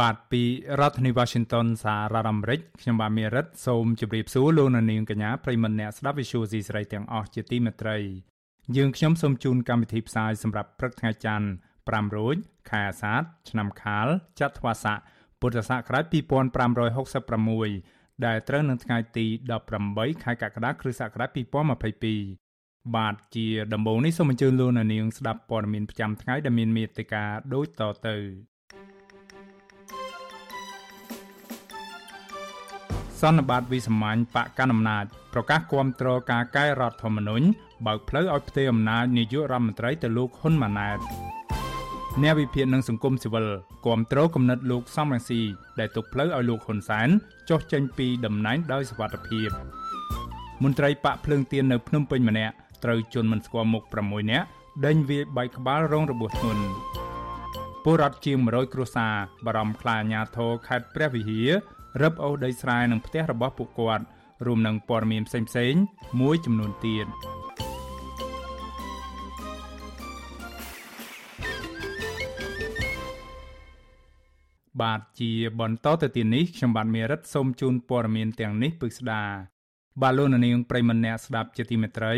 បាទពីរដ្ឋធានី Washington សហរដ្ឋអាមេរិកខ្ញុំបាទមេរិតសូមជម្រាបសួរលោកអ្នកនាងកញ្ញាប្រិមមអ្នកស្ដាប់ Visual C ស្រីទាំងអស់ជាទីមេត្រីយើងខ្ញុំសូមជូនកម្មវិធីផ្សាយសម្រាប់ព្រឹកថ្ងៃច័ន្ទ5រោចខែអាសាឍឆ្នាំខាលចត្វាស័កពុទ្ធសករាជ2566ដែលត្រូវនឹងថ្ងៃទី18ខែកក្កដាគ្រិស្តសករាជ2022បាទជាដំបូងនេះសូមអញ្ជើញលោកអ្នកនាងស្ដាប់ព័ត៌មានប្រចាំថ្ងៃដែលមានមេត្តាដូចតទៅ សន្និបាតវិសាមញ្ញបកកណ្ដាលអំណាចប្រកាសគាំទ្រការកែរដ្ឋធម្មនុញ្ញបើកផ្លូវឲ្យផ្ទេរអំណាចនាយករដ្ឋមន្ត្រីទៅលោកហ៊ុនម៉ាណែតអ្នកវិភាគនឹងសង្គមស៊ីវិលគាំទ្រគំនិតលោកសំរងស៊ីដែលទុកផ្លូវឲ្យលោកហ៊ុនសែនចុះចេញពីតំណែងដោយសវត្ថិភាពមន្ត្រីបកភ្លើងទៀននៅភ្នំពេញម្នាក់ត្រូវជន់មិនស្គាល់មុខ6នាក់ដេញវាយបែកក្បាលរងរបួសធ្ងន់ពលរដ្ឋជាង100គ្រួសារបារម្ភខ្លាចអាញាធរខេត្តព្រះវិហារ រឹបអូសដីស្រែនឹងផ្ទះរបស់ពួកគាត់រួមនឹងព័ត៌មានផ្សេងៗមួយចំនួនទៀតបាទជាបន្តទៅទៀតនេះខ្ញុំបាទមេរិតសូមជូនព័ត៌មានទាំងនេះពិស្ដាបាទលោកនាងប្រិមម្នាក់ស្ដាប់ជាទីមេត្រី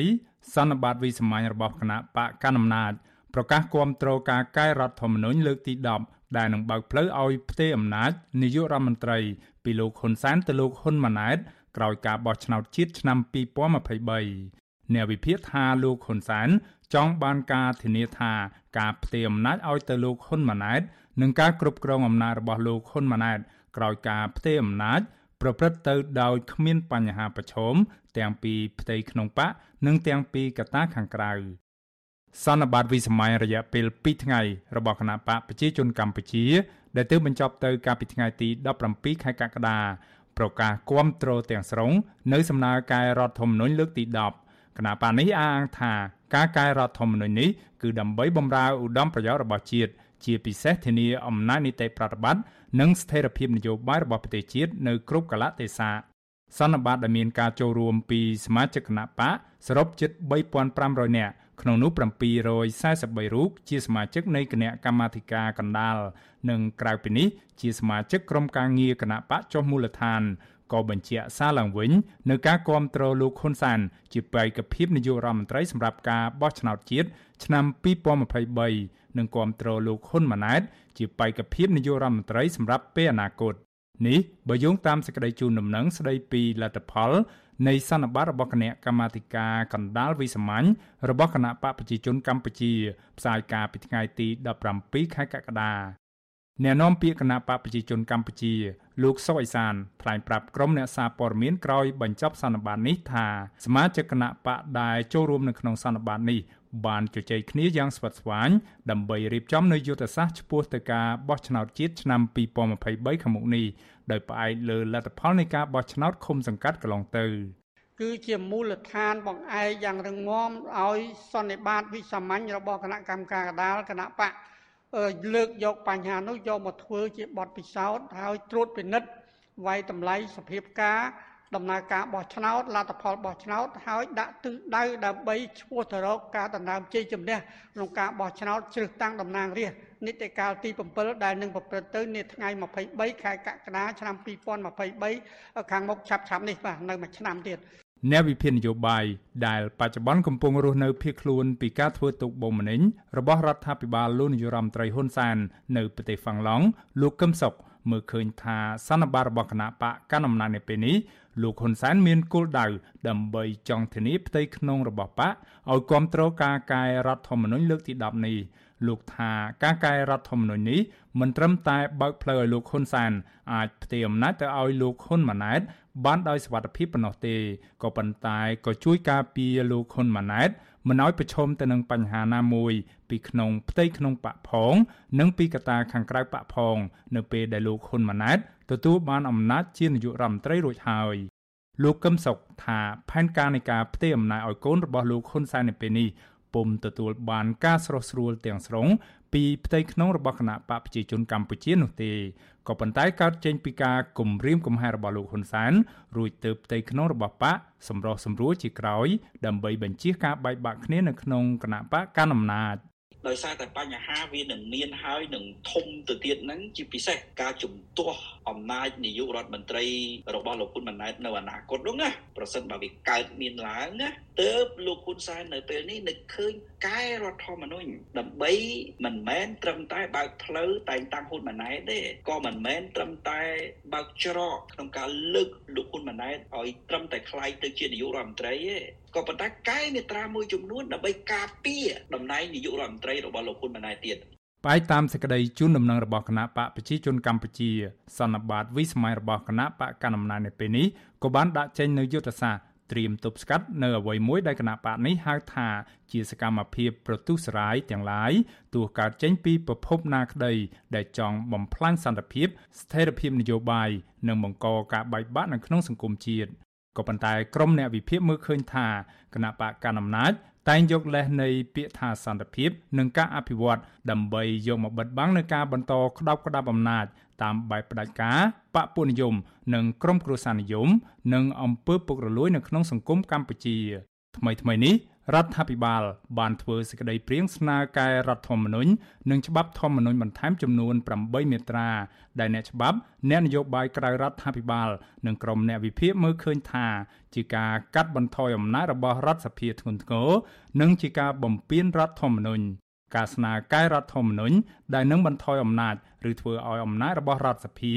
សន្និបាតវិសាមញ្ញរបស់គណៈបកកណ្ដាលអំណាចប្រកាសគាំទ្រការកែរដ្ឋធម្មនុញ្ញលើកទី10 ដែលនឹងបើកផ្លូវឲ្យផ្ទេរអំណាចនាយករដ្ឋមន្ត្រីពីលោកហ៊ុនសែនទៅលោកហ៊ុនម៉ាណែតក្រោយការបោះឆ្នោតជាតិឆ្នាំ2023អ្នកវិភាគថាលោកហ៊ុនសែនចង់បានការធានាថាការផ្ទេរអំណាចឲ្យទៅលោកហ៊ុនម៉ាណែតនិងការគ្រប់គ្រងអំណាចរបស់លោកហ៊ុនម៉ាណែតក្រោយការផ្ទេរអំណាចប្រព្រឹត្តទៅដោយគ្មានបញ្ហាប្រឈមទាំងពីផ្ទៃក្នុងបកនិងទាំងពីកត្តាខាងក្រៅ សន្និបាតវិសម័យរយៈពេល2ថ្ងៃរបស់គណៈបកប្រជាជនកម្ពុជា ដែលទើបបញ្ចប់ទៅកាលពីថ្ងៃទី17ខែកក្កដាប្រកាសគាំទ្រទាំងស្រុងនៅសំណើកែរដ្ឋធម្មនុញ្ញលើកទី10គណៈបកនេះអះអាងថាការកែរដ្ឋធម្មនុញ្ញនេះគឺដើម្បីបម្រើឧត្តមប្រយោជន៍របស់ជាតិជាពិសេសធានាអំណាចនីតិប្រតិបត្តិនិងស្ថិរភាពនយោបាយរបស់ប្រទេសជាតិនៅគ្រប់កលៈទេសៈសន្និបាតដែលមានការចូលរួមពីសមាជិកគណៈបកសរុបជិត3500នាក់ ក្នុងនោះ743រូបជាសមាជិកនៃគណៈកម្មាធិការកណ្ដាលនិងក្រៅពីនេះជាសមាជិកក្រុមការងារគណៈបកចុះមូលដ្ឋានក៏បញ្ជាក់សារឡើងវិញនៅការគាំទ្រលោកហ៊ុនសាន ជាបេក្ខភាពនាយករដ្ឋមន្ត្រីសម្រាប់ការបោះឆ្នោតជាតិឆ្នាំ2023និងគាំទ្រលោកហ៊ុនម៉ាណែត ជាបេក្ខភាពនាយករដ្ឋមន្ត្រីសម្រាប់ពេលអនាគតនេះបើយោងតាមសេចក្តីជូនដំណឹងស្តីពីលទ្ធផល នៃសន្និបាតរបស់គណៈកម្មាធិការកណ្ដាលវិសាមញ្ញរបស់គណៈបកប្រជាជនកម្ពុជាផ្សាយការពីថ្ងៃទី17ខែកក្កដា អ្នកនាំពាក្យគណៈបកប្រជាជនកម្ពុជា លោកសុកអេសានថ្លែងប្រាប់ក្រុមអ្នកសារព័ត៌មានក្រោយបញ្ចប់សន្និបាតនេះថាសមាជិកគណៈបកដែលចូលរួមនៅក្នុងសន្និបាតនេះបានជជែកគ្នាយ៉ាងស្វិតស្វាញដើម្បីរៀបចំនូវយុទ្ធសាស្ត្រឆ្ពោះទៅការបោះឆ្នោតជាតិឆ្នាំ2023ខាងមុខនេះដោយផ្អែកលើលទ្ធផលនៃការបោះឆ្នោតឃុំសង្កាត់កន្លងទៅគឺជាមូលដ្ឋានបង្អែកយ៉ាងរឹងមាំឲ្យសន្និបាតវិសាមញ្ញរបស់គណៈកម្មការកដាលគណៈបក លើកយកបញ្ហានោះយកមកធ្វើជាបទពិសោធន៍ហើយត្រួតពិនិត្យវាយតម្លៃសភាពការដំណើរការបោះឆ្នោតលទ្ធផលបោះឆ្នោតហើយដាក់ទិសដៅដើម្បីឈ្មោះទៅរកការដណ្ដើមជ័យជំនះក្នុងការបោះឆ្នោតជ្រើសតាំងតំណាងរាស្ត្រនីតិកាលទី7ដែលនឹងប្រព្រឹត្តទៅនាថ្ងៃ23ខែកក្កដាឆ្នាំ2023ខាងមុខឆាប់ឆាប់នេះបាទនៅមួយឆ្នាំទៀត អ្នកវិភាគនយោបាយដែលបច្ចុប្បន្នកំពុងរស់នៅភៀសខ្លួនពីការធ្វើទុកបុកម្នេញរបស់រដ្ឋាភិបាលលោកនាយរដ្ឋមន្ត្រីហ៊ុនសែននៅប្រទេសហ្វាំងឡង់លោកកឹមសុខមើលឃើញថាសន្និបាតរបស់គណៈបកកណ្ដាលអំណាចនៅពេលនេះលោកហ៊ុនសែនមានគោលដៅដើម្បីចង់ធានាផ្ទៃក្នុងរបស់បកឲ្យគ្រប់គ្រងការកែរដ្ឋធម្មនុញ្ញលើកទី10នេះ លោកថាការកែរដ្ឋធម្មនុញ្ញនេះមិនត្រឹមតែបើកផ្លូវឲ្យលោកហ៊ុនសែនអាចផ្ទេរអំណាចទៅឲ្យលោកហ៊ុនម៉ាណែតបានដោយសវត្ថិភាពប៉ុណ្ណោះទេក៏ប៉ុន្តែក៏ជួយការពារលោកហ៊ុនម៉ាណែតមិនឲ្យប្រឈមទៅនឹងបញ្ហាណាមួយ ពីក្នុងផ្ទៃក្នុងបកផង និងពីកត្តាខាងក្រៅបកផង នៅពេលដែលលោកហ៊ុនម៉ាណែតទទួលបានអំណាចជានាយករដ្ឋមន្ត្រីរួចហើយលោកកឹមសុខថាផែនការនៃការផ្ទេរអំណាចឲ្យកូនរបស់លោកហ៊ុនសែននៅពេលនេះ ពុំទទួលបានការស្រស់ស្រួលទាំងស្រុងពីផ្ទៃក្នុងរបស់គណៈបកប្រជាជនកម្ពុជានោះទេក៏ប៉ុន្តែកើតចេញពីការគំរាមកំហែងរបស់លោកហ៊ុនសែនរួចទៅផ្ទៃក្នុងរបស់បកសម្រោះសម្រួលជាក្រោយដើម្បីបញ្ជាការបែកបាក់គ្នានៅក្នុងគណៈបកកណ្ដាលអំណាច ដោយសារតែបញ្ហាវានឹងមានហើយនឹងធំទៅទៀតហ្នឹងជាពិសេសការជំទាស់អំណាចនាយករដ្ឋមន្ត្រីរបស់លោកហ៊ុនម៉ាណែតនៅអនាគតនោះណាប្រសិនបើវាកើតមានឡើងណាទើបលោកហ៊ុនសែននៅពេលនេះនឹកឃើញកែរដ្ឋធម្មនុញ្ញដើម្បីមិនមែនត្រឹមតែបើកផ្លូវតែងតាំងហ៊ុនម៉ាណែតទេក៏មិនមែនត្រឹមតែបើកច្រកក្នុងការលើកលោកហ៊ុនម៉ាណែតឲ្យត្រឹមតែខ្លាយទៅជានាយករដ្ឋមន្ត្រីទេ ក៏ប៉ុន្តែកែមាត្រាមួយចំនួនដើម្បីការពារតំណែងនាយករដ្ឋមន្ត្រីរបស់លោកហ៊ុនម៉ាណែតទៀតផ្អែកតាមសេចក្តីជូនដំណឹងរបស់គណៈបកប្រជាជនកម្ពុជាសន្និបាតវិសម័យរបស់គណៈបកកណ្ដាលអំណាចនៅពេលនេះក៏បានដាក់ចេញនូវយុទ្ធសាស្ត្រត្រៀមទប់ស្កាត់នៅអ្វីមួយដែលគណៈបកនេះហៅថាជាសកម្មភាពប្រទុសរាយទាំងឡាយទោះកើតចេញពីប្រភពណាក្តីដែលចង់បំផ្លាញសន្តិភាពស្ថិរភាពនយោបាយនិងបង្កការបែកបាក់នៅក្នុងសង្គមជាតិ ក៏ប៉ុន្តែក្រុមអ្នកវិភាគមើលឃើញថាគណៈបកកណ្ដាលអំណាចតែងយកលេសនៃពាក្យថាសន្តិភាពនិងការអភិវឌ្ឍដើម្បីយកមកបិទបាំងនឹងការបន្តក្តោបក្តាប់អំណាចតាមបែបផ្ដាច់ការបពពុនិយម និងក្រមគ្រួសារនិយម និងអំពើពុករលួយនៅក្នុងសង្គមកម្ពុជាថ្មីថ្មីនេះ រដ្ឋាភិបាលបានធ្វើសេចក្តីព្រៀងស្នើកែរដ្ឋធម្មនុញ្ញនិងច្បាប់ធម្មនុញ្ញបន្ថែមចំនួន8មាត្រាដែលអ្នកច្បាប់អ្នកនយោបាយក្រៅរដ្ឋាភិបាលនិងក្រុមអ្នកវិភាគមើលឃើញថាជាការកាត់បន្ថយអំណាចរបស់រដ្ឋសភាធ្ងន់ធ្ងរនិងជាការបំពានរដ្ឋធម្មនុញ្ញ ការស្នើកែរដ្ឋធម្មនុញ្ញដែលនឹងបន្ថយអំណាចឬធ្វើឲ្យអំណាចរបស់រដ្ឋសភា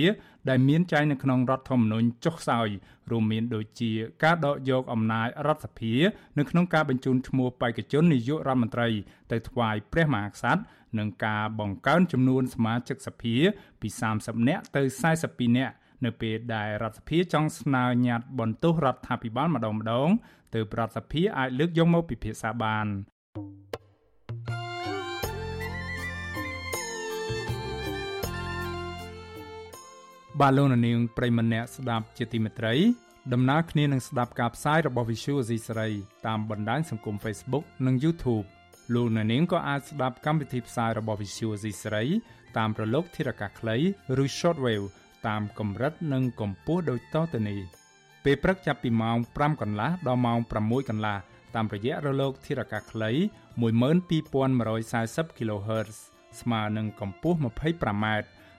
ដែលមានចែងនៅក្នុងរដ្ឋធម្មនុញ្ញចុះខ្សោយរួមមានដូចជាការដកយកអំណាចរដ្ឋសភានៅក្នុងការបញ្ជូនឈ្មោះបេក្ខជននាយករដ្ឋមន្ត្រី ទៅថ្វាយព្រះមហាក្សត្រនិងការបង្កើនចំនួនសមាជិកសភា ពី30នាក់ទៅ42នាក់នៅពេលដែលរដ្ឋសភាចង់ស្នើញត្តិបន្ទោសរដ្ឋាភិបាលម្ដងម្ដងទើបរដ្ឋសភាអាចលើកយកមកពិភាក្សាបាន បាទលោកនាងប្រិមម្នាក់ស្ដាប់ជាទីមេត្រីដំណើរគ្នានឹងស្ដាប់ការផ្សាយរបស់ Visual Asia សេរីតាមបណ្ដាញសង្គម Facebook និង YouTube លោកនាងក៏អាចស្ដាប់កម្មវិធីផ្សាយរបស់ Visual Asia សេរីតាមរលកធារកាសខ្លីឬ Shortwave តាមកម្រិតនិងកម្ពស់ដូចតទៅនេះពេលព្រឹកចាប់ពីម៉ោង5កន្លះដល់ម៉ោង6កន្លះតាមរយៈរលកធារកាសខ្លី12140 kHz ស្មើនឹងកម្ពស់ 25m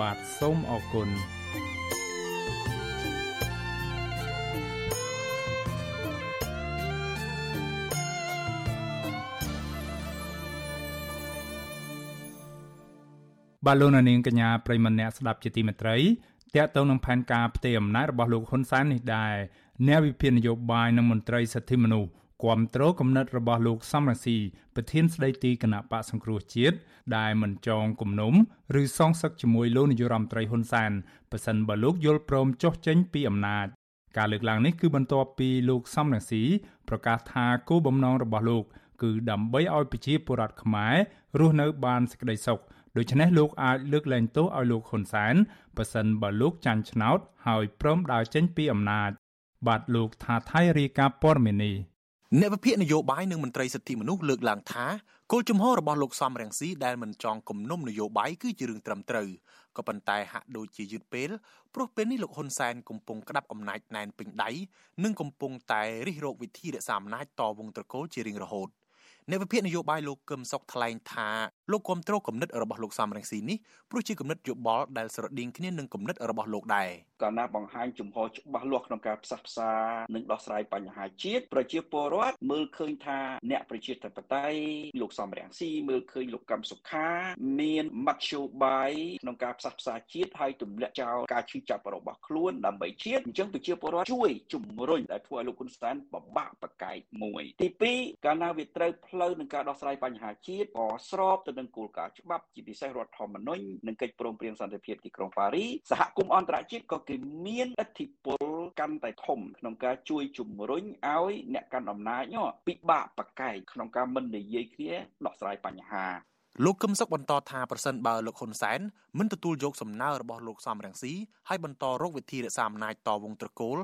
បាទសូមអរគុណបាទលោកនាងកញ្ញាប្រិមម្នាក់ស្ដាប់ជាទីមេត្រីតកតងនឹងផែនការផ្ទេរអំណាចរបស់លោកហ៊ុនសែននេះដែរអ្នកវិភាគនយោបាយនិងមន្ត្រីសិទ្ធិមនុស្ស គាំទ្រគំនិតរបស់លោកសំរងស៊ីប្រធានស្ដីទីគណៈបកសង្គ្រោះជាតិដែលមិនចងគំនុំឬសងសឹកជាមួយលោកនាយរដ្ឋមន្ត្រីហ៊ុនសែនប៉ះសិនបើលោកយល់ព្រមចុះចេញពីអំណាចការលើកឡើងនេះគឺបន្ទាប់ពីលោកសំរងស៊ីប្រកាសថាគោលបំណងរបស់លោក គឺដើម្បីឲ្យប្រជាពលរដ្ឋខ្មែររស់នៅបានសេចក្តីសុខដូច្នេះលោកអាចលើកលែងទោសឲ្យលោកហ៊ុនសែនប៉ះសិនបើលោកចាញ់ឆ្នោត ហើយព្រមដើរចេញពីអំណាចបាទលោកថាថៃរាយការណ៍ព័ត៌មាននេះ អ្នកវិភាគនយោបាយនិងមន្ត្រីសិទ្ធិមនុស្សលើកឡើងថាគោលជំហររបស់លោកសំរងស៊ីដែលមិនចង់គំនុំនយោបាយគឺជារឿងត្រឹមត្រូវក៏ប៉ុន្តែហាក់ដូចជាយឺតពេលព្រោះពេលនេះលោកហ៊ុនសែនកំពុងក្តាប់អំណាចណែនពេញដៃនិងកំពុងតែរិះរោចវិធីរក្សាអំណាចតវងត្រកូលជារៀងរហូតអ្នកវិភាគនយោបាយលោកកឹមសុខថ្លែងថាលោកគ្រប់គ្រងគំនិតរបស់លោកសំរងស៊ីនេះព្រោះជាគំនិតយោបល់ដែលស្រដៀងគ្នានឹងគំនិតរបស់លោកដែរកាលណាបង្ហាញជំហរច្បាស់លាស់ក្នុងការផ្សះផ្សានិងដោះស្រាយបញ្ហាជាតិប្រជាពលរដ្ឋមើលឃើញថាអ្នកប្រជាធិបតេយ្យលោកសំរងស៊ីមើលឃើញលោកកឹមសុខាមានមធ្យោបាយក្នុងការផ្សះផ្សាជាតិហើយទម្លាក់ចោលការឈឺចាប់របស់ខ្លួនដើម្បីជាតិអញ្ចឹងប្រជាពលរដ្ឋជួយជំរុញដែលធ្វើឲ្យលោកហ៊ុនសែនបបាក់បកែកមួយទី2កាលណាវាត្រូវផ្លូវនឹងការដោះស្រាយបញ្ហាជាតិក៏ស្របទៅនឹងគោលការណ៍ច្បាប់ជាពិសេសរដ្ឋធម្មនុញ្ញនិងកិច្ចព្រមព្រៀងសន្តិភាពទីក្រុងប៉ារីសហគមន៍អន្តរជាតិក៏គេមានឥទ្ធិពលកាន់តែធំក្នុងការជួយជំរុញឲ្យអ្នកកាន់អំណាចពិបាកបកែកក្នុងការមិននិយាយគ្នាដោះស្រាយបញ្ហា លោកកឹមសុខបន្តថាប្រសិនបើលោកហ៊ុនសែនមិនទទួលយកសំណើរបស់លោកសំរងស៊ីហើយបន្តរកវិធីរក្សាអំណាចតវងត្រកូល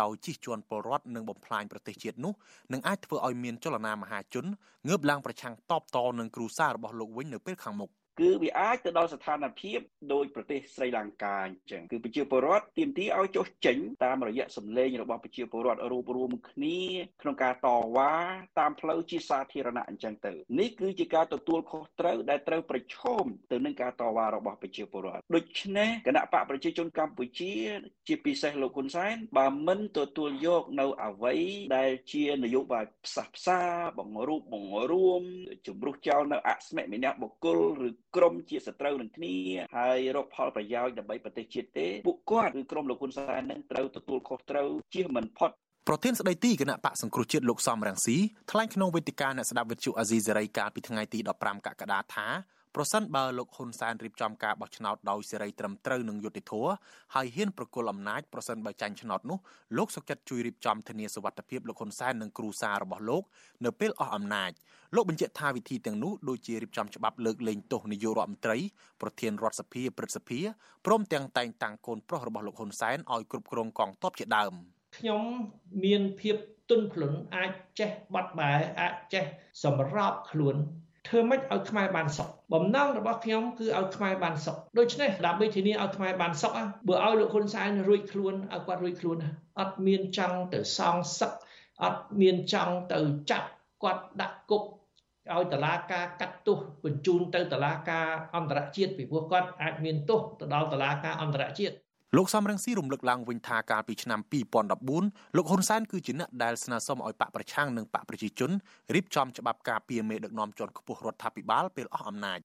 ដោយជិះជាន់ពលរដ្ឋនិងបំផ្លាញប្រទេសជាតិនោះនឹងអាចធ្វើឲ្យមានចលនាមហាជនងើបឡើងប្រឆាំងតបតនឹងគ្រូសារបស់លោកវិញនៅពេលខាងមុខ គឺវាអាចទៅដល់ស្ថានភាពដោយប្រទេសស្រីលង្កាអញ្ចឹងគឺប្រជាពលរដ្ឋទាមទារឲ្យចុះចេញតាមរយៈសម្លេងរបស់ប្រជាពលរដ្ឋរួបរวมគ្នាក្នុងការតវ៉ាតាមផ្លូវជាសាធារណៈអញ្ចឹងទៅនេះគឺជាការទទួលខុសត្រូវដែលត្រូវប្រឈមទៅនឹងការតវ៉ារបស់ប្រជាពលរដ្ឋដូច្នេះគណៈបកប្រជាជនកម្ពុជា ជាពិសេសលោកហ៊ុនសែនបើមិនទទួលយកនៅអ្វីដែលជានយោបាយផ្សះផ្សាបង្រួបបង្រួមជំរុះចោលនៅអស្មិមិនៈបុគ្គលឬ ក្រុមជាសត្រូវនឹងគ្នាហើយរកផលប្រយោជន៍ដើម្បីប្រទេសជាតិទេពួកគាត់គឺក្រុមលោកហ៊ុនសែននឹងត្រូវទទួលខុសត្រូវជៀសមិនផុតប្រធានស្ដីទីគណៈបកសង្គ្រោះជាតិលោកសំរងស៊ីថ្លែងក្នុងវេទិកាអ្នកស្ដាប់វិទ្យុអាស៊ីសេរីកាលពីថ្ងៃទី15កក្កដាថា ប្រសិនបើលោកហ៊ុនសែនរៀបចំការបោះឆ្នោតដោយសេរីត្រឹមត្រូវនិងយុត្តិធម៌ហើយហ៊ានប្រគល់អំណាចប្រសិនបើចាញ់ឆ្នោតនោះលោកសុកចិត្តជួយរៀបចំធានាសុវត្ថិភាពលោកហ៊ុនសែននិងគ្រួសាររបស់លោកនៅពេលអស់អំណាចលោកបញ្ជាក់ថាវិធីទាំងនោះដូចជារៀបចំច្បាប់លើកលែងទោសនាយករដ្ឋមន្ត្រីប្រធានរដ្ឋសភាព្រឹទ្ធសភាព្រមទាំងតែងតាំងកូនប្រុសរបស់លោកហ៊ុនសែនឲ្យគ្រប់គ្រងកងទ័ពជាដើមខ្ញុំមានភាពទន់ភ្លន់អាចចេះបាត់បែអាចចេះសម្របខ្លួនធ្វើម៉េចឲ្យខ្មែរបានសុខ បំណងរបស់ខ្ញុំគឺឲ្យខ្មែរបានសុខដូច្នេះដើម្បីធានាឲ្យខ្មែរបានសុខបើឲ្យលោកហ៊ុនសែនរួចខ្លួនឲ្យគាត់រួចខ្លួនអត់មានចង់ទៅសងសឹកអត់មានចង់ទៅចាប់គាត់ដាក់គុកឲ្យតឡាការកាត់ទោសបញ្ជូនទៅតឡាការអន្តរជាតិពីព្រោះគាត់អាចមានទោសទៅដល់តឡាការអន្តរជាតិ លោកសំរងស៊ីរំលឹកឡើងវិញថាកាលពីឆ្នាំ2014លោកហ៊ុនសែនគឺជាអ្នកដែលស្នើសុំឲ្យបកប្រឆាំងនិងបកប្រជាជនរៀបចំច្បាប់ការពារមេដឹកនាំជាន់ខ្ពស់រដ្ឋាភិបាលពេលអស់អំណាច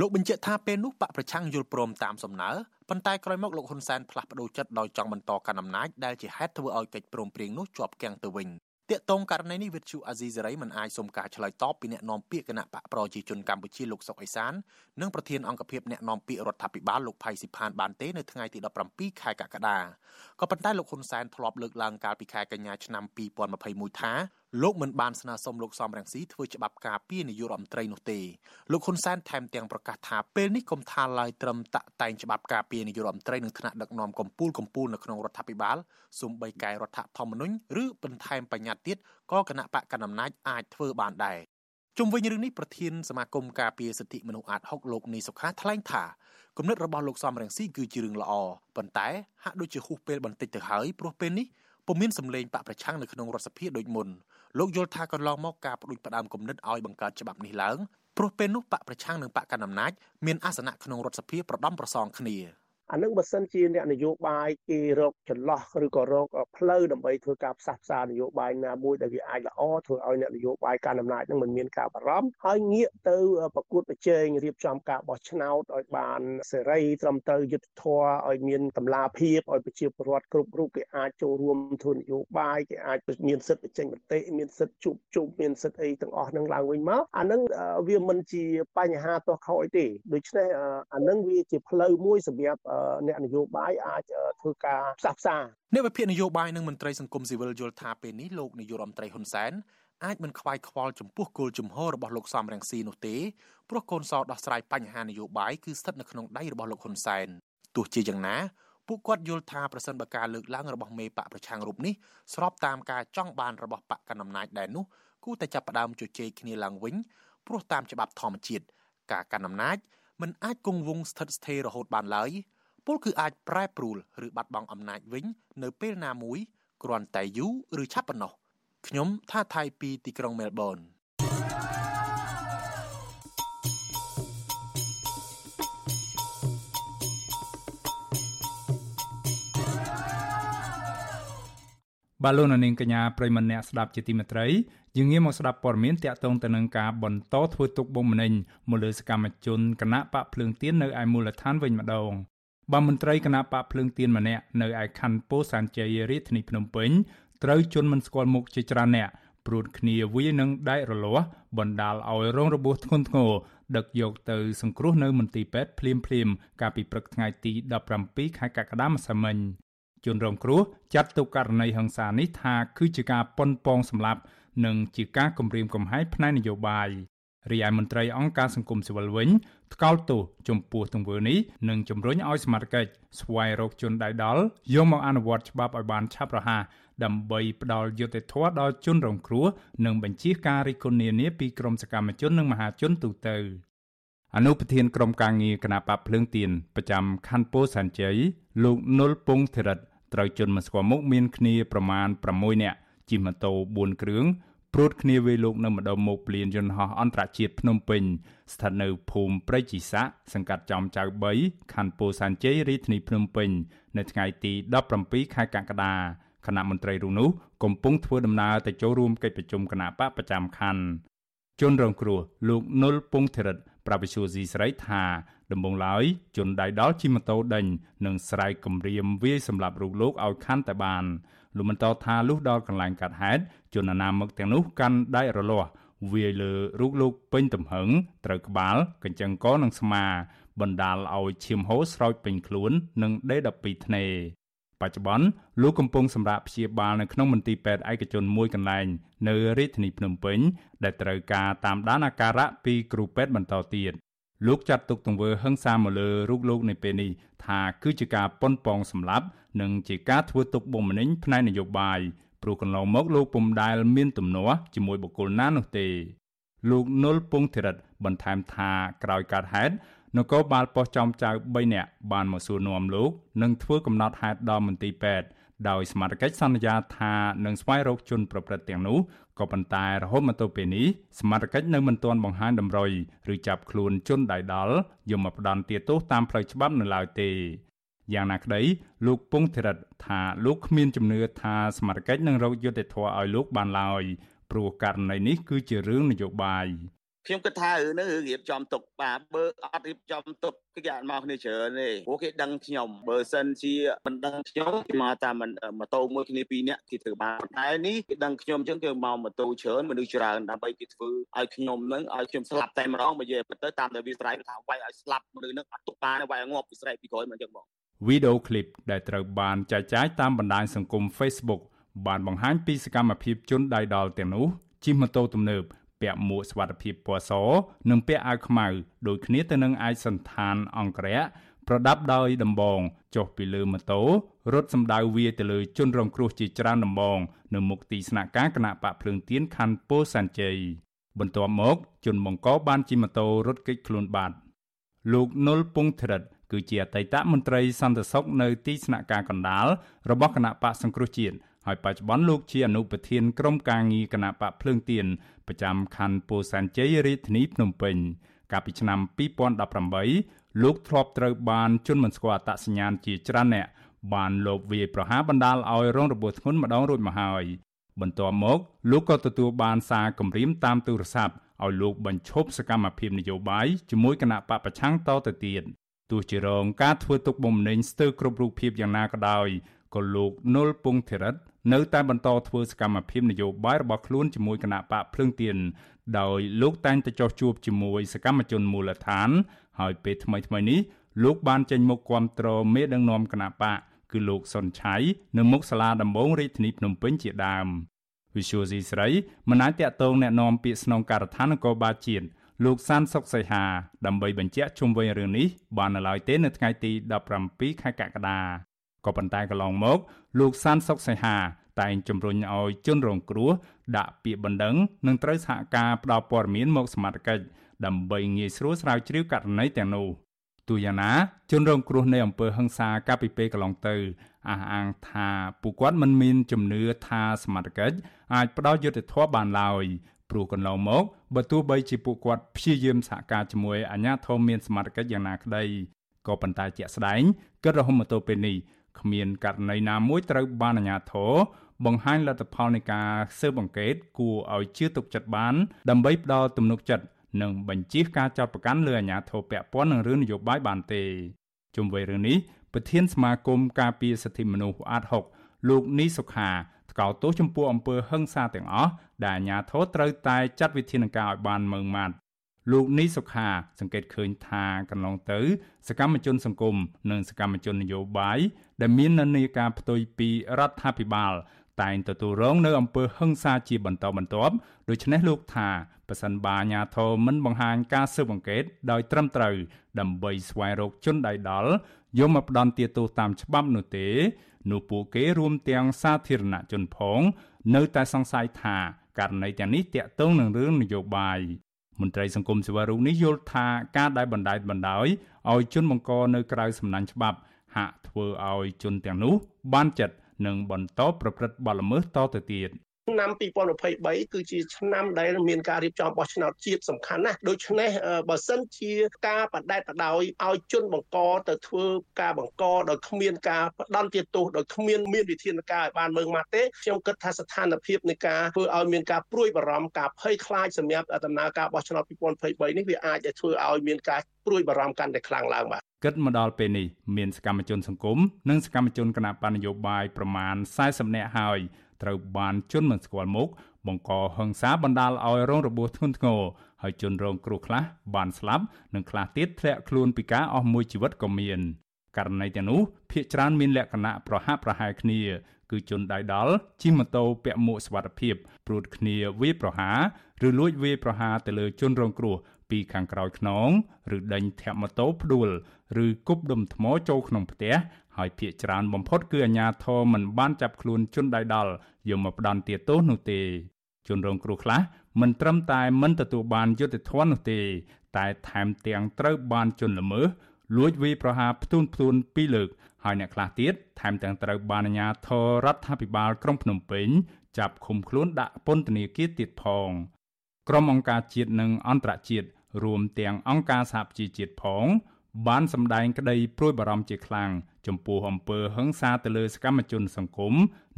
លោកបញ្ជាក់ថាពេលនោះបកប្រឆាំងយល់ព្រមតាមសំណើប៉ុន្តែក្រោយមកលោកហ៊ុនសែនផ្លាស់ប្ដូរចិត្តដោយចង់បន្តកាន់អំណាចដែលជាហេតុធ្វើឲ្យកិច្ចព្រមព្រៀងនោះជាប់គាំងទៅវិញ តាកតងករណីនេះវិទ្យុអាស៊ីសេរីមិនអាចសុំការឆ្លើយតបពីអ្នកនាំពាក្យគណៈបកប្រជាជនកម្ពុជាលោកសុកអេសាននិងប្រធានអង្គភិបអ្នកនាំពាក្យរដ្ឋាភិបាលលោកផៃស៊ីផានបានទេនៅថ្ងៃទី17ខែកក្កដាក៏ប៉ុន្តែលោកហ៊ុនសែនធ្លាប់លើកឡើងកាលពីខែកញ្ញាឆ្នាំ2021ថា លោកមិនបានស្នើសុំលោកសំរងស៊ីធ្វើច្បាប់ការពារនាយករដ្ឋមន្ត្រីនោះទេលោកហ៊ុនសែនថែមទាំងប្រកាសថាពេលនេះកុំថាឡើយត្រឹមតាក់តែងច្បាប់ការពារនាយករដ្ឋមន្ត្រីនឹងថ្នាក់ដឹកនាំកម្ពុជាកម្ពុជានៅក្នុងរដ្ឋាភិបាលសូម្បីកែរដ្ឋធម្មនុញ្ញឬបន្ថែមបញ្ញត្តិទៀតក៏គណៈបកកណ្ដាលអំណាចអាចធ្វើបានដែរជុំវិញរឿងនេះប្រធានសមាគមការពារសិទ្ធិមនុស្សអាត6លោកនីសុខាថ្លែងថាគំនិតរបស់លោកសំរងស៊ីគឺជារឿងល្អប៉ុន្តែហាក់ដូចជាហួសពេលបន្តិចទៅហើយព្រោះពេលនេះពុំមានសម្លេងបកប្រឆាំងនៅក្នុងរដ្ឋសភាដូចមុន លោកយល់ថាកន្លងមកការផ្ដួចផ្ដើមគំនិតឲ្យបង្កើតច្បាប់នេះឡើងព្រោះពេលនោះបកប្រឆាំងនិងបកកណ្ដាលអំណាចមានអាសនៈក្នុងរដ្ឋសភាប្រដំប្រសងគ្នា អានឹងបើសិនជាអ្នកនយោបាយគេរកចន្លោះឬក៏រកផ្លូវដើម្បីធ្វើការផ្សះផ្សានយោបាយណាមួយដែលវាអាចល្អធ្វើឲ្យអ្នកនយោបាយកាន់អំណាចនឹងមិនមានការបារម្ភហើយងាកទៅប្រកួតប្រជែងរៀបចំការបោះឆ្នោតឲ្យបានសេរីត្រឹមត្រូវយុត្តិធម៌ឲ្យមានតម្លាភាពឲ្យប្រជាពលរដ្ឋគ្រប់រូបគេអាចចូលរួមធ្វើនយោបាយគេអាចមានសិទ្ធិបញ្ចេញមតិមានសិទ្ធិជួបជុំមានសិទ្ធិអីទាំងអស់នឹងឡើងវិញមកអានឹងវាមិនជាបញ្ហាទាស់ខោអីទេដូច្នេះអានឹងវាជាផ្លូវមួយសម្រាប់អ្នកនយោបាយអាចធ្វើការផ្សះផ្សាអ្នកវិភាគនយោបាយនិងមន្ត្រីសង្គមស៊ីវិលយល់ថាពេលនេះលោកនាយករដ្ឋមន្ត្រីហ៊ុនសែនអាចមិនខ្វាយខ្វល់ចំពោះគោលជំហររបស់លោកសំរងស៊ីនោះទេព្រោះកូនសោដោះស្រាយបញ្ហានយោបាយគឺស្ថិតនៅក្នុងដៃរបស់លោកហ៊ុនសែនទោះជាយ៉ាងណាពួកគាត់យល់ថាប្រសិនបើការលើកឡើងរបស់មេបកប្រឆាំងរូបនេះស្របតាមការចង់បានរបស់បកកណ្ដាលអំណាចដែរនោះគួរតែចាប់ផ្ដើមជជែកគ្នាឡើងវិញព្រោះតាមច្បាប់ធម្មជាតិការកាន់អំណាចមិនអាចគង់វង្សស្ថិតស្ថេររហូតបានឡើយ ពលគឺអាចប្រែប្រួលឬបាត់បង់អំណាចវិញ នៅពេលណាមួយគ្រាន់តែយូរឬឆាប់ប៉ុណ្ណោះខ្ញុំថាថៃពីទីក្រុងមែលប៊នបាទលោកនាងកញ្ញាប្រិមម្នាក់ស្ដាប់ជាទីមេត្រីយើងងាកមកស្ដាប់ព័ត៌មានតាក់ទងទៅនឹងការបន្តធ្វើទុកបុកម្នេញមកលើសកម្មជនគណៈបកភ្លើងទៀននៅឯមូលដ្ឋានវិញម្ដង បាទមន្ត្រីគណៈបកភ្លើងទៀនម្នាក់នៅឯខណ្ឌពោធិ៍សែនជ័យរាជធានីភ្នំពេញត្រូវជន់មិនស្គាល់មុខជាច្រើនអ្នកព្រួតគ្នាវានឹងដែករលាស់បណ្ដាលឲ្យរងរបួសធ្ងន់ធ្ងរដឹកយកទៅសង្គ្រោះនៅមន្ទីរពេទ្យភ្លាមភ្លាមកាលពីព្រឹកថ្ងៃទី17ខែកក្កដាម្សិលមិញជនរងគ្រោះចាត់ទុកករណីហិង្សានេះថាគឺជាការប៉ុនប៉ងសម្លាប់និងជាការគំរាមកំហែងផ្នែកនយោបាយ រីឯមន្ត្រីអង្គការសង្គមស៊ីវិលវិញថ្កោលទោសចំពោះទង្វើនេះនិងជំរុញឲ្យសមាជិកស្វែងរកជនដៃដល់យកមកអនុវត្តច្បាប់ឲ្យបានឆាប់រហ័សដើម្បីផ្ដល់យុត្តិធម៌ដល់ជនរងគ្រោះនិងបញ្ជាការរិះគន់នានាពីក្រមសកម្មជននិងមហាជនទូទៅអនុប្រធានក្រុមការងារគណៈបកភ្លើងទៀនប្រចាំខណ្ឌពោធិ៍សែនជ័យលោកនុលពងធរិតត្រូវជន់មិនស្គាល់មុខមានគ្នាប្រមាណ6នាក់ជិះម៉ូតូ4គ្រឿង ព្រួតគ្នាវេលោកនៅម្ដុំមុខព្លានយន្តហោះអន្តរជាតិភ្នំពេញស្ថិតនៅភូមិព្រៃជីសាសង្កាត់ចំចៅ3ខណ្ឌពោធិ៍សែនជ័យរាជធានីភ្នំពេញនៅថ្ងៃទី17ខែកក្កដាគណៈមន្ត្រីរូបនោះកំពុងធ្វើដំណើរទៅចូលរួមកិច្ចប្រជុំគណៈបកប្រចាំខណ្ឌជនរងគ្រោះលោកនុលពងធរិតប្រវិសុយស៊ីស្រីថាដំបងឡើយជនដៃដល់ជិះម៉ូតូដេញនិងស្រែកគំរាមវាយសម្លាប់រូបលោកឲ្យខាន់តែបាន លោកបន្តថាលុះដល់កន្លែងកាត់ហេតុជនអនាមិកទាំងនោះកាន់ដៃរលាស់វាយលើរូបលោកពេញទំហឹងត្រូវក្បាលកញ្ចឹងកនិងស្មា បណ្ដាលឲ្យឈាមហូរស្រោចពេញខ្លួន និងដេ12ធ្នេបច្ចុប្បន្នលោកកំពុងសម្រាកព្យាបាលនៅក្នុងមន្ទីរពេទ្យឯកជនមួយកន្លែង នៅរាជធានីភ្នំពេញ ដែលត្រូវការតាមដានអាការៈពីគ្រូពេទ្យបន្តទៀតលោកចាត់ទុកទង្វើហិង្សាមកលើរូបលោកនៅពេលនេះថាគឺជាការប៉ុនប៉ងសម្លាប់ និងជាការធ្វើទុកបុកម្នេញផ្នែកនយោបាយព្រោះកន្លងមកលោកពុំដែលមានទំនាស់ជាមួយបុគ្គលណានោះទេលោកនុលពងធរិតបន្ថែមថាក្រោយកើតហេតុនគរបាលប៉ុស្តិ៍ចំចៅ3នាក់បានមកសួរនាំលោកនិងធ្វើកំណត់ហេតុដល់មន្ទីរពេទ្យដោយសមាជិកសន្យាថានឹងស្វែងរកជនប្រព្រឹត្តទាំងនោះក៏ប៉ុន្តែរហូតមកទល់ពេលនេះសមាជិកនៅមិនទាន់បង្ហាញតម្រុយឬចាប់ខ្លួនជនដៃដល់យកមកផ្ដន្ទាទោសតាមផ្លូវច្បាប់នៅឡើយទេ យ៉ាងណាក្តីលោកពងធរិតថាលោកគ្មានជំនឿថាសមាជិកនឹងរកយុត្តិធម៌ឲ្យលោកបានឡើយព្រោះករណីនេះគឺជារឿងនយោបាយខ្ញុំគិតថារឿងនេះរឿងរៀបចំទុកបាទបើអត់រៀបចំទុកគឺគេអត់មកគ្នាច្រើនទេព្រោះគេដឹងខ្ញុំបើសិនជាមិនដឹងខ្ញុំគេមកតាមម៉ូតូមួយគ្នាពីរនាក់គេធ្វើបានតែនេះគេដឹងខ្ញុំអញ្ចឹងគេមកម៉ូតូច្រើនមនុស្សច្រើនដើម្បីគេធ្វើឲ្យខ្ញុំនឹងឲ្យខ្ញុំស្លាប់តែម្ដងបើនិយាយទៅតាមតែវាស្រែកថាវាយឲ្យស្លាប់មនុស្សនឹងអត់ទុកបានវាយឲ្យងាប់ពីស្រែកពីក្រោយមកអញ្ចឹងបង វីដេអូឃ្លីបដែលត្រូវបានចែកចាយតាមបណ្ដាញសង្គម Facebook បានបង្ហាញពីសកម្មភាពជនដៃដល់ទាំងនោះជិះម៉ូតូទំនើបពាក់មួកសុវត្ថិភាពពណ៌សនិងពាក់អាវខ្មៅដូចគ្នាទៅនឹងឯកសន្តានអង្គរៈប្រដាប់ដោយដំបងចុះពីលើម៉ូតូរត់សម្ដៅវាទៅលើជនរងគ្រោះជាច្រើនដំបងនៅមុខទីស្នាក់ការគណៈបកភ្លើងទៀនខណ្ឌពោធិ៍សែនជ័យបន្ទាប់មកជនបង្កបានជិះម៉ូតូរត់គេចខ្លួនបាត់លោកនុលពងធរិត គឺជាអតីតមន្ត្រីសន្តិសុខនៅទីស្នាក់ការកណ្ដាលរបស់គណៈបកសង្គ្រោះជាតិហើយបច្ចុប្បន្នលោកជាអនុប្រធានក្រុមការងារគណៈបកភ្លើងទៀនប្រចាំខណ្ឌពោធិ៍សែនជ័យរាជធានីភ្នំពេញកាលពីឆ្នាំ2018លោកធ្លាប់ត្រូវបានជន់មិនស្គាល់អត្តសញ្ញាណជាច្រើនអ្នកបានលបវាយប្រហារបណ្ដាលឲ្យរងរបួសធ្ងន់ម្ដងរួចមកហើយបន្ទាប់មកលោកក៏ទទួលបានសារគម្រាមតាមទូរស័ព្ទឲ្យលោកបញ្ឈប់សកម្មភាពនយោបាយជាមួយគណៈបកប្រឆាំងតទៅទៀត ទោះជារងការធ្វើទុកបុកម្នេញស្ទើរគ្រប់រូបភាពយ៉ាងណាក៏ដោយក៏លោកនុលពងធិរិតនៅតែបន្តធ្វើសកម្មភាពនយោបាយរបស់ខ្លួនជាមួយគណៈបកភ្លើងទៀនដោយលោកតែងតែចោះជួបជាមួយសកម្មជនមូលដ្ឋាន ហើយពេលថ្មីថ្មីនេះលោកបានចេញមុខគាំទ្រមេដឹកនាំគណៈបកគឺលោកសុនឆៃនៅមុខសាលាដំបងរាជធានីភ្នំពេញជាដើមវិសុយស៊ីស្រីមិនអាចតាក់ទងแนะនាំពាក្យស្នងការដ្ឋាននគរបាលជាតិ លោកសានសុកសីហាដើម្បីបញ្ជាក់ជុំវិញរឿងនេះបាននៅឡើយទេនៅថ្ងៃទី17ខែកក្កដាក៏ប៉ុន្តែកន្លងមកលោកសានសុកសីហាតែងជំរុញឲ្យជនរងគ្រោះដាក់ពាក្យបណ្ដឹងនិងត្រូវសហការផ្ដល់ព័ត៌មានមកសមត្ថកិច្ចដើម្បីងាយស្រួលស្រាវជ្រាវករណីទាំងនោះទូយ៉ាងណាជនរងគ្រោះនៃអំពើហិង្សាកាលពីពេលកន្លងទៅអះអាងថាពួកគាត់មិនមានជំនឿថាសមត្ថកិច្ចអាចផ្ដល់យុត្តិធម៌បានឡើយ ព្រោះកន្លងមកបើទោះបីជាពួកគាត់ព្យាយាមសហការជាមួយអាជ្ញាធរមានសមត្ថកិច្ចយ៉ាងណាក្តីក៏ប៉ុន្តែជាក់ស្ដែងគិតរហូតមកទល់ពេលនេះគ្មានករណីណាមួយត្រូវបានអាជ្ញាធរបង្ហាញលទ្ធផលនៃការស៊ើបអង្កេតគួរឲ្យជឿទុកចិត្តបាន ដើម្បីផ្ដល់ទំនុកចិត្តនិងបញ្ជាការចោទប្រកាន់លើអាជ្ញាធរពាក់ព័ន្ធនឹងរឿងនយោបាយបានទេជុំវិញរឿងនេះប្រធានសមាគមការពារសិទ្ធិមនុស្សអាត6លោកនីសុខា ថ្កោលទោសចំពោះអំពើហិង្សាទាំងអស់ដែលអាជ្ញាធរត្រូវតែចាត់វិធានការឲ្យបានម៉ឺងម៉ាត់លោកនីសុខា សង្កេតឃើញថាកន្លងទៅ សកម្មជនសង្គមនិងសកម្មជននយោបាយដែលមាននានាការផ្ទុយពីរដ្ឋាភិបាល តែងទទួលរងនៅអំពើហិង្សាជាបន្តបន្ទាប់ដូច្នេះលោកថាប្រសិនបើអាជ្ញាធរមិនបង្ហាញការស៊ើបអង្កេតដោយត្រឹមត្រូវដើម្បីស្វែងរកជនដៃដល់ យកមកផ្ដន្ទាទោសតាមច្បាប់នោះទេនោះពួកគេរួមទាំងសាធារណជនផង នៅតែសង្ស័យថាករណីទាំងនេះតាក់ទងនឹងរឿងនយោបាយមន្ត្រីសង្គមស៊ីវិលរូបនេះយល់ថាការដែលបណ្តែតបណ្តោយឲ្យជនបង្កនៅក្រៅសំណាញ់ច្បាប់ ហាក់ធ្វើឲ្យជនទាំងនោះបានចិត្តនិងបន្តប្រព្រឹត្តបទល្មើសតទៅទៀត ឆ្នាំ2023គឺជាឆ្នាំដែលមានការរៀបចំបោះឆ្នោតជាតិសំខាន់ណាស់ដូច្នេះបើសិនជាការបដិបដោយឲ្យជនបង្កទៅធ្វើការបង្កដោយគ្មានការផ្ដន់ទាទោសដោយគ្មានមានវិធានការឲ្យបានមើងម៉ាត់ទេខ្ញុំគិតថាស្ថានភាពនៃការធ្វើឲ្យមានការព្រួយបារម្ភការភ័យខ្លាចសម្រាប់ដំណើរការបោះឆ្នោត2023នេះវាអាចจะធ្វើឲ្យមានការព្រួយបារម្ភកាន់តែខ្លាំងឡើងបាទគិតមកដល់ពេលនេះមានសកម្មជនសង្គមនិងសកម្មជនគណៈបណ្ឌនយោបាយប្រមាណ40នាក់ហើយ ត្រូវបានជន់មិនស្គាល់មុខបង្កហិង្សាបណ្ដាលឲ្យរងរបួសធ្ងន់ធ្ងរហើយជនរងគ្រោះខ្លះបានស្លាប់និងខ្លះទៀតធ្លាក់ខ្លួនពីការអស់មួយជីវិតក៏មានករណីទាំងនោះភ្នាក់ច្រើនមានលក្ខណៈប្រហាក់ប្រហែលគ្នាគឺជនដៃដល់ជិះម៉ូតូពាក់មួកសុវត្ថិភាពព្រួតគ្នាវាយប្រហារឬលួចវាយប្រហារទៅលើជនរងគ្រោះពីខាងក្រោយខ្នង ឬដេញធាក់ម៉ូតូផ្ដួល ឬគប់ដុំថ្មចូលក្នុងផ្ទះ ហើយភ ieck ច្រើនបំផុតគឺអាជ្ញាធរមិនបានចាប់ខ្លួនជនដៃដល់យកមកផ្ដន្ទាទោសនោះទេ ជនរងគ្រោះខ្លះមិនត្រឹមតែមិនទទួលបានយុត្តិធម៌នោះទេ តែថែមទាំងត្រូវបានជន់ល្មើសលួចវាយប្រហារផ្ទួនផ្ទួនពីរលើកហើយអ្នកខ្លះទៀតថែមទាំងត្រូវបានអាជ្ញាធររដ្ឋាភិបាលក្រុងភ្នំពេញចាប់ឃុំខ្លួនដាក់ពន្ធនាគារទៀតផងក្រុមអង្គការជាតិនិងអន្តរជាតិរួមទាំងអង្គការសហប្រជាជាតិផង បានសម្ដែងក្តីព្រួយបារម្ភជាខ្លាំង ចំពោះអំពើហិង្សាទៅលើសកម្មជនសង្គម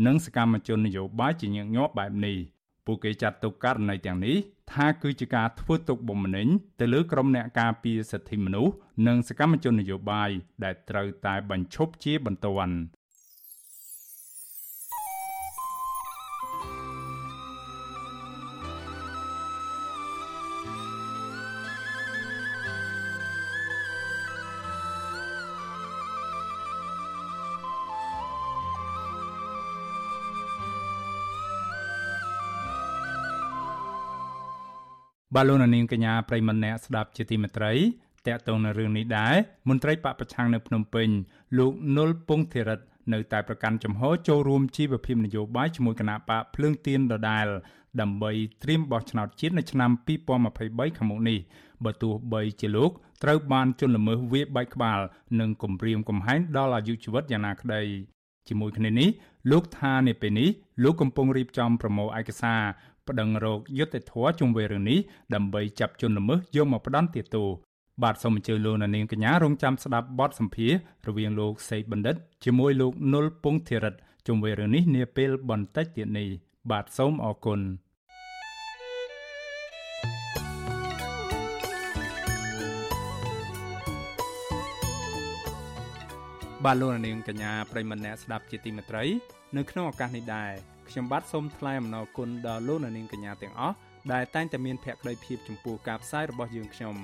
និងសកម្មជននយោបាយជាញឹកញាប់បែបនេះពួកគេចាត់ទុកករណីទាំងនេះថាគឺជាការធ្វើទុកបុកម្នេញទៅលើក្រុមអ្នកការពារសិទ្ធិមនុស្សនិងសកម្មជននយោបាយដែលត្រូវតែបញ្ឈប់ជាបន្ទាន់ បាទលោកនាងកញ្ញាប្រិមម្នាក់ស្ដាប់ជាទីមេត្រីតកតងនៅរឿងនេះដែរមន្ត្រីបពប្រឆាំងនៅភ្នំពេញលោកនុលពងធិរិតនៅតែប្រកាន់ចំហចូលរួមជីវភាពនយោបាយជាមួយគណៈបកភ្លើងទៀនដដែលដើម្បីត្រៀមបោះឆ្នោតជាតិនៅឆ្នាំ2023ខាងមុខនេះបើទោះបីជាលោកត្រូវបានជន់ល្មើសវាយបែកក្បាលនិងគំរាមកំហែងដល់អាយុជីវិតយ៉ាងណាក្តីជាមួយគ្នានេះលោកថានៅពេលនេះលោកកំពុងរៀបចំប្រមូលឯកសារ ប្តឹងរកយុត្តិធម៌ជុំវិញរឿងនេះដើម្បីចាប់ជនល្មើសយកមកផ្ដន្ទាទោសបាទសូមអញ្ជើញលោកនាងកញ្ញារងចាំស្ដាប់បទសម្ភាសរវាងលោកសេកបណ្ឌិតជាមួយលោកនុលពងធិរិតជុំវិញរឿងនេះនាពេលបន្តិចទៀតនេះបាទសូមអរគុណបាទលោកនាងកញ្ញាប្រិមម្នាក់ស្ដាប់ជាទីមេត្រី នៅក្នុងឱកាសនេះដែរ ខ្ញុំបាទសូមថ្លែងអំណរគុណដល់លោកនាងកញ្ញាទាំងអស់ដែលតែងតែមានភក្ដីភាពចំពោះការផ្សាយរបស់យើងខ្ញុំ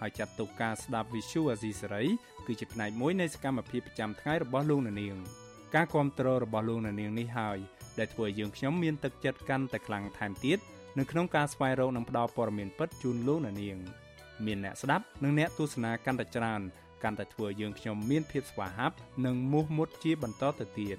ហើយចាត់ទុកការស្ដាប់ Visual Asia សេរីគឺជាផ្នែកមួយនៃសកម្មភាពប្រចាំថ្ងៃរបស់លោកនាងការគ្រប់គ្រងរបស់លោកនាងនេះហើយដែលធ្វើឲ្យយើងខ្ញុំមានទឹកចិត្តកាន់តែខ្លាំងថែមទៀតនៅក្នុងការស្វែងរកនិងផ្តល់ព័ត៌មានពិតជូនលោកនាងមានអ្នកស្ដាប់និងអ្នកទស្សនាកាន់តែច្រើនកាន់តែធ្វើយើងខ្ញុំមានភាពស្វាហាប់និងមោះមុតជាបន្តទៅទៀត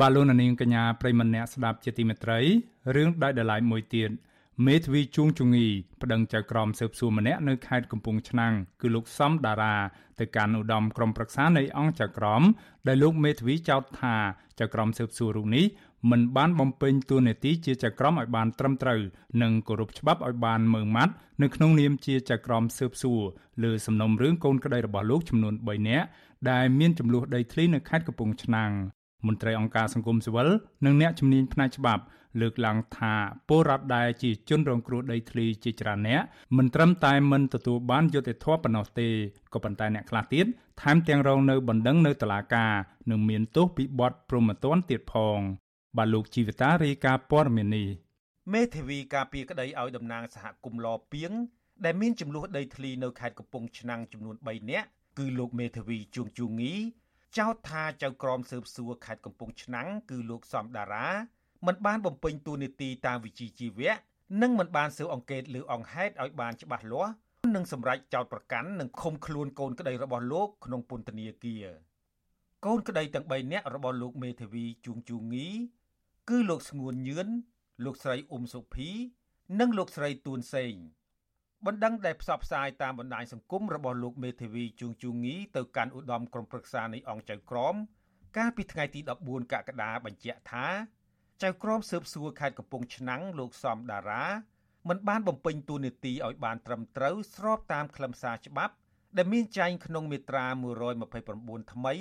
បាទលោកនាងកញ្ញាប្រិមម្នាក់ស្ដាប់ជាទីមេត្រីរឿងដាច់ដライមួយទៀតមេធាវីជួងជងីប្តឹងចៅក្រមស៊ើបសួរម្នាក់នៅខេត្តកំពង់ឆ្នាំងគឺលោកសំដារាទៅកាន់ឧត្តមក្រុមប្រឹក្សានៃអង្គចៅក្រមដែលលោកមេធាវីចោទថាចៅក្រមស៊ើបសួររូបនេះមិនបានបំពេញតួនាទីជាចៅក្រមឲ្យបានត្រឹមត្រូវនិងគោរពច្បាប់ឲ្យបានម៉ឺងម៉ាត់នៅក្នុងនាមជាចៅក្រមស៊ើបសួរលើសំណុំរឿងកូនក្តីរបស់លោកចំនួន3នាក់ដែលមានចំនួនដីធ្លីនៅខេត្តកំពង់ឆ្នាំង មន្ត្រីអង្គការសង្គមស៊ីវិលនិងអ្នកជំនាញផ្នែកច្បាប់លើកឡើងថាពលរដ្ឋដែលជាជនរងគ្រោះដីធ្លីជាច្រើនអ្នកមិនត្រឹមតែមិនទទួលបានយុត្តិធម៌ប៉ុណ្ណោះទេក៏ប៉ុន្តែអ្នកខ្លះទៀតថែមទាំងរងនៅបណ្ដឹងនៅតុលាការនិងមានទោសពីបទប្រមទ័នទៀតផងបាទលោកជីវតារាយការណ៍ព័ត៌មាននេះមេធាវីការពីក្តីឲ្យតំណាងសហគមន៍លពីងដែលមានចំនួនដីធ្លីនៅខេត្តកំពង់ឆ្នាំងចំនួន3នាក់គឺលោកមេធាវីជួងជូងី ចោទថាចៅក្រមស៊ើបសួរខេត្តកំពង់ឆ្នាំងគឺលោកសំដារាមិនបានបំពេញតួនាទីតាមវិជ្ជាជីវៈនិងមិនបានស៊ើបអង្កេតលើអង្គហេតុឲ្យបានច្បាស់លាស់និងសម្រេចចោទប្រកាន់និងឃុំខ្លួនកូនក្តីរបស់លោកក្នុងពន្ធនាគារកូនក្តីទាំង3នាក់របស់លោកមេធាវីជួងជូងីគឺលោកស្ងួនញឿនលោកស្រីអ៊ុំសុភី និងលោកស្រីទួនសេង បណ្ដឹងដែលផ្សព្វផ្សាយតាមបណ្ដាញសង្គមរបស់លោកមេធាវីជួងជូងីទៅកាន់ឧត្តមក្រុមប្រឹក្សានៃអង្គចៅក្រម កាលពីថ្ងៃទី14កក្កដាបញ្ជាក់ថាចៅក្រមស៊ើបសួរខេត្តកំពង់ឆ្នាំងលោកសំដារាមិនបានបំពេញតួនាទីឲ្យបានត្រឹមត្រូវស្របតាមខ្លឹមសារច្បាប់ដែលមានចែងក្នុងមាត្រា129ថ្មី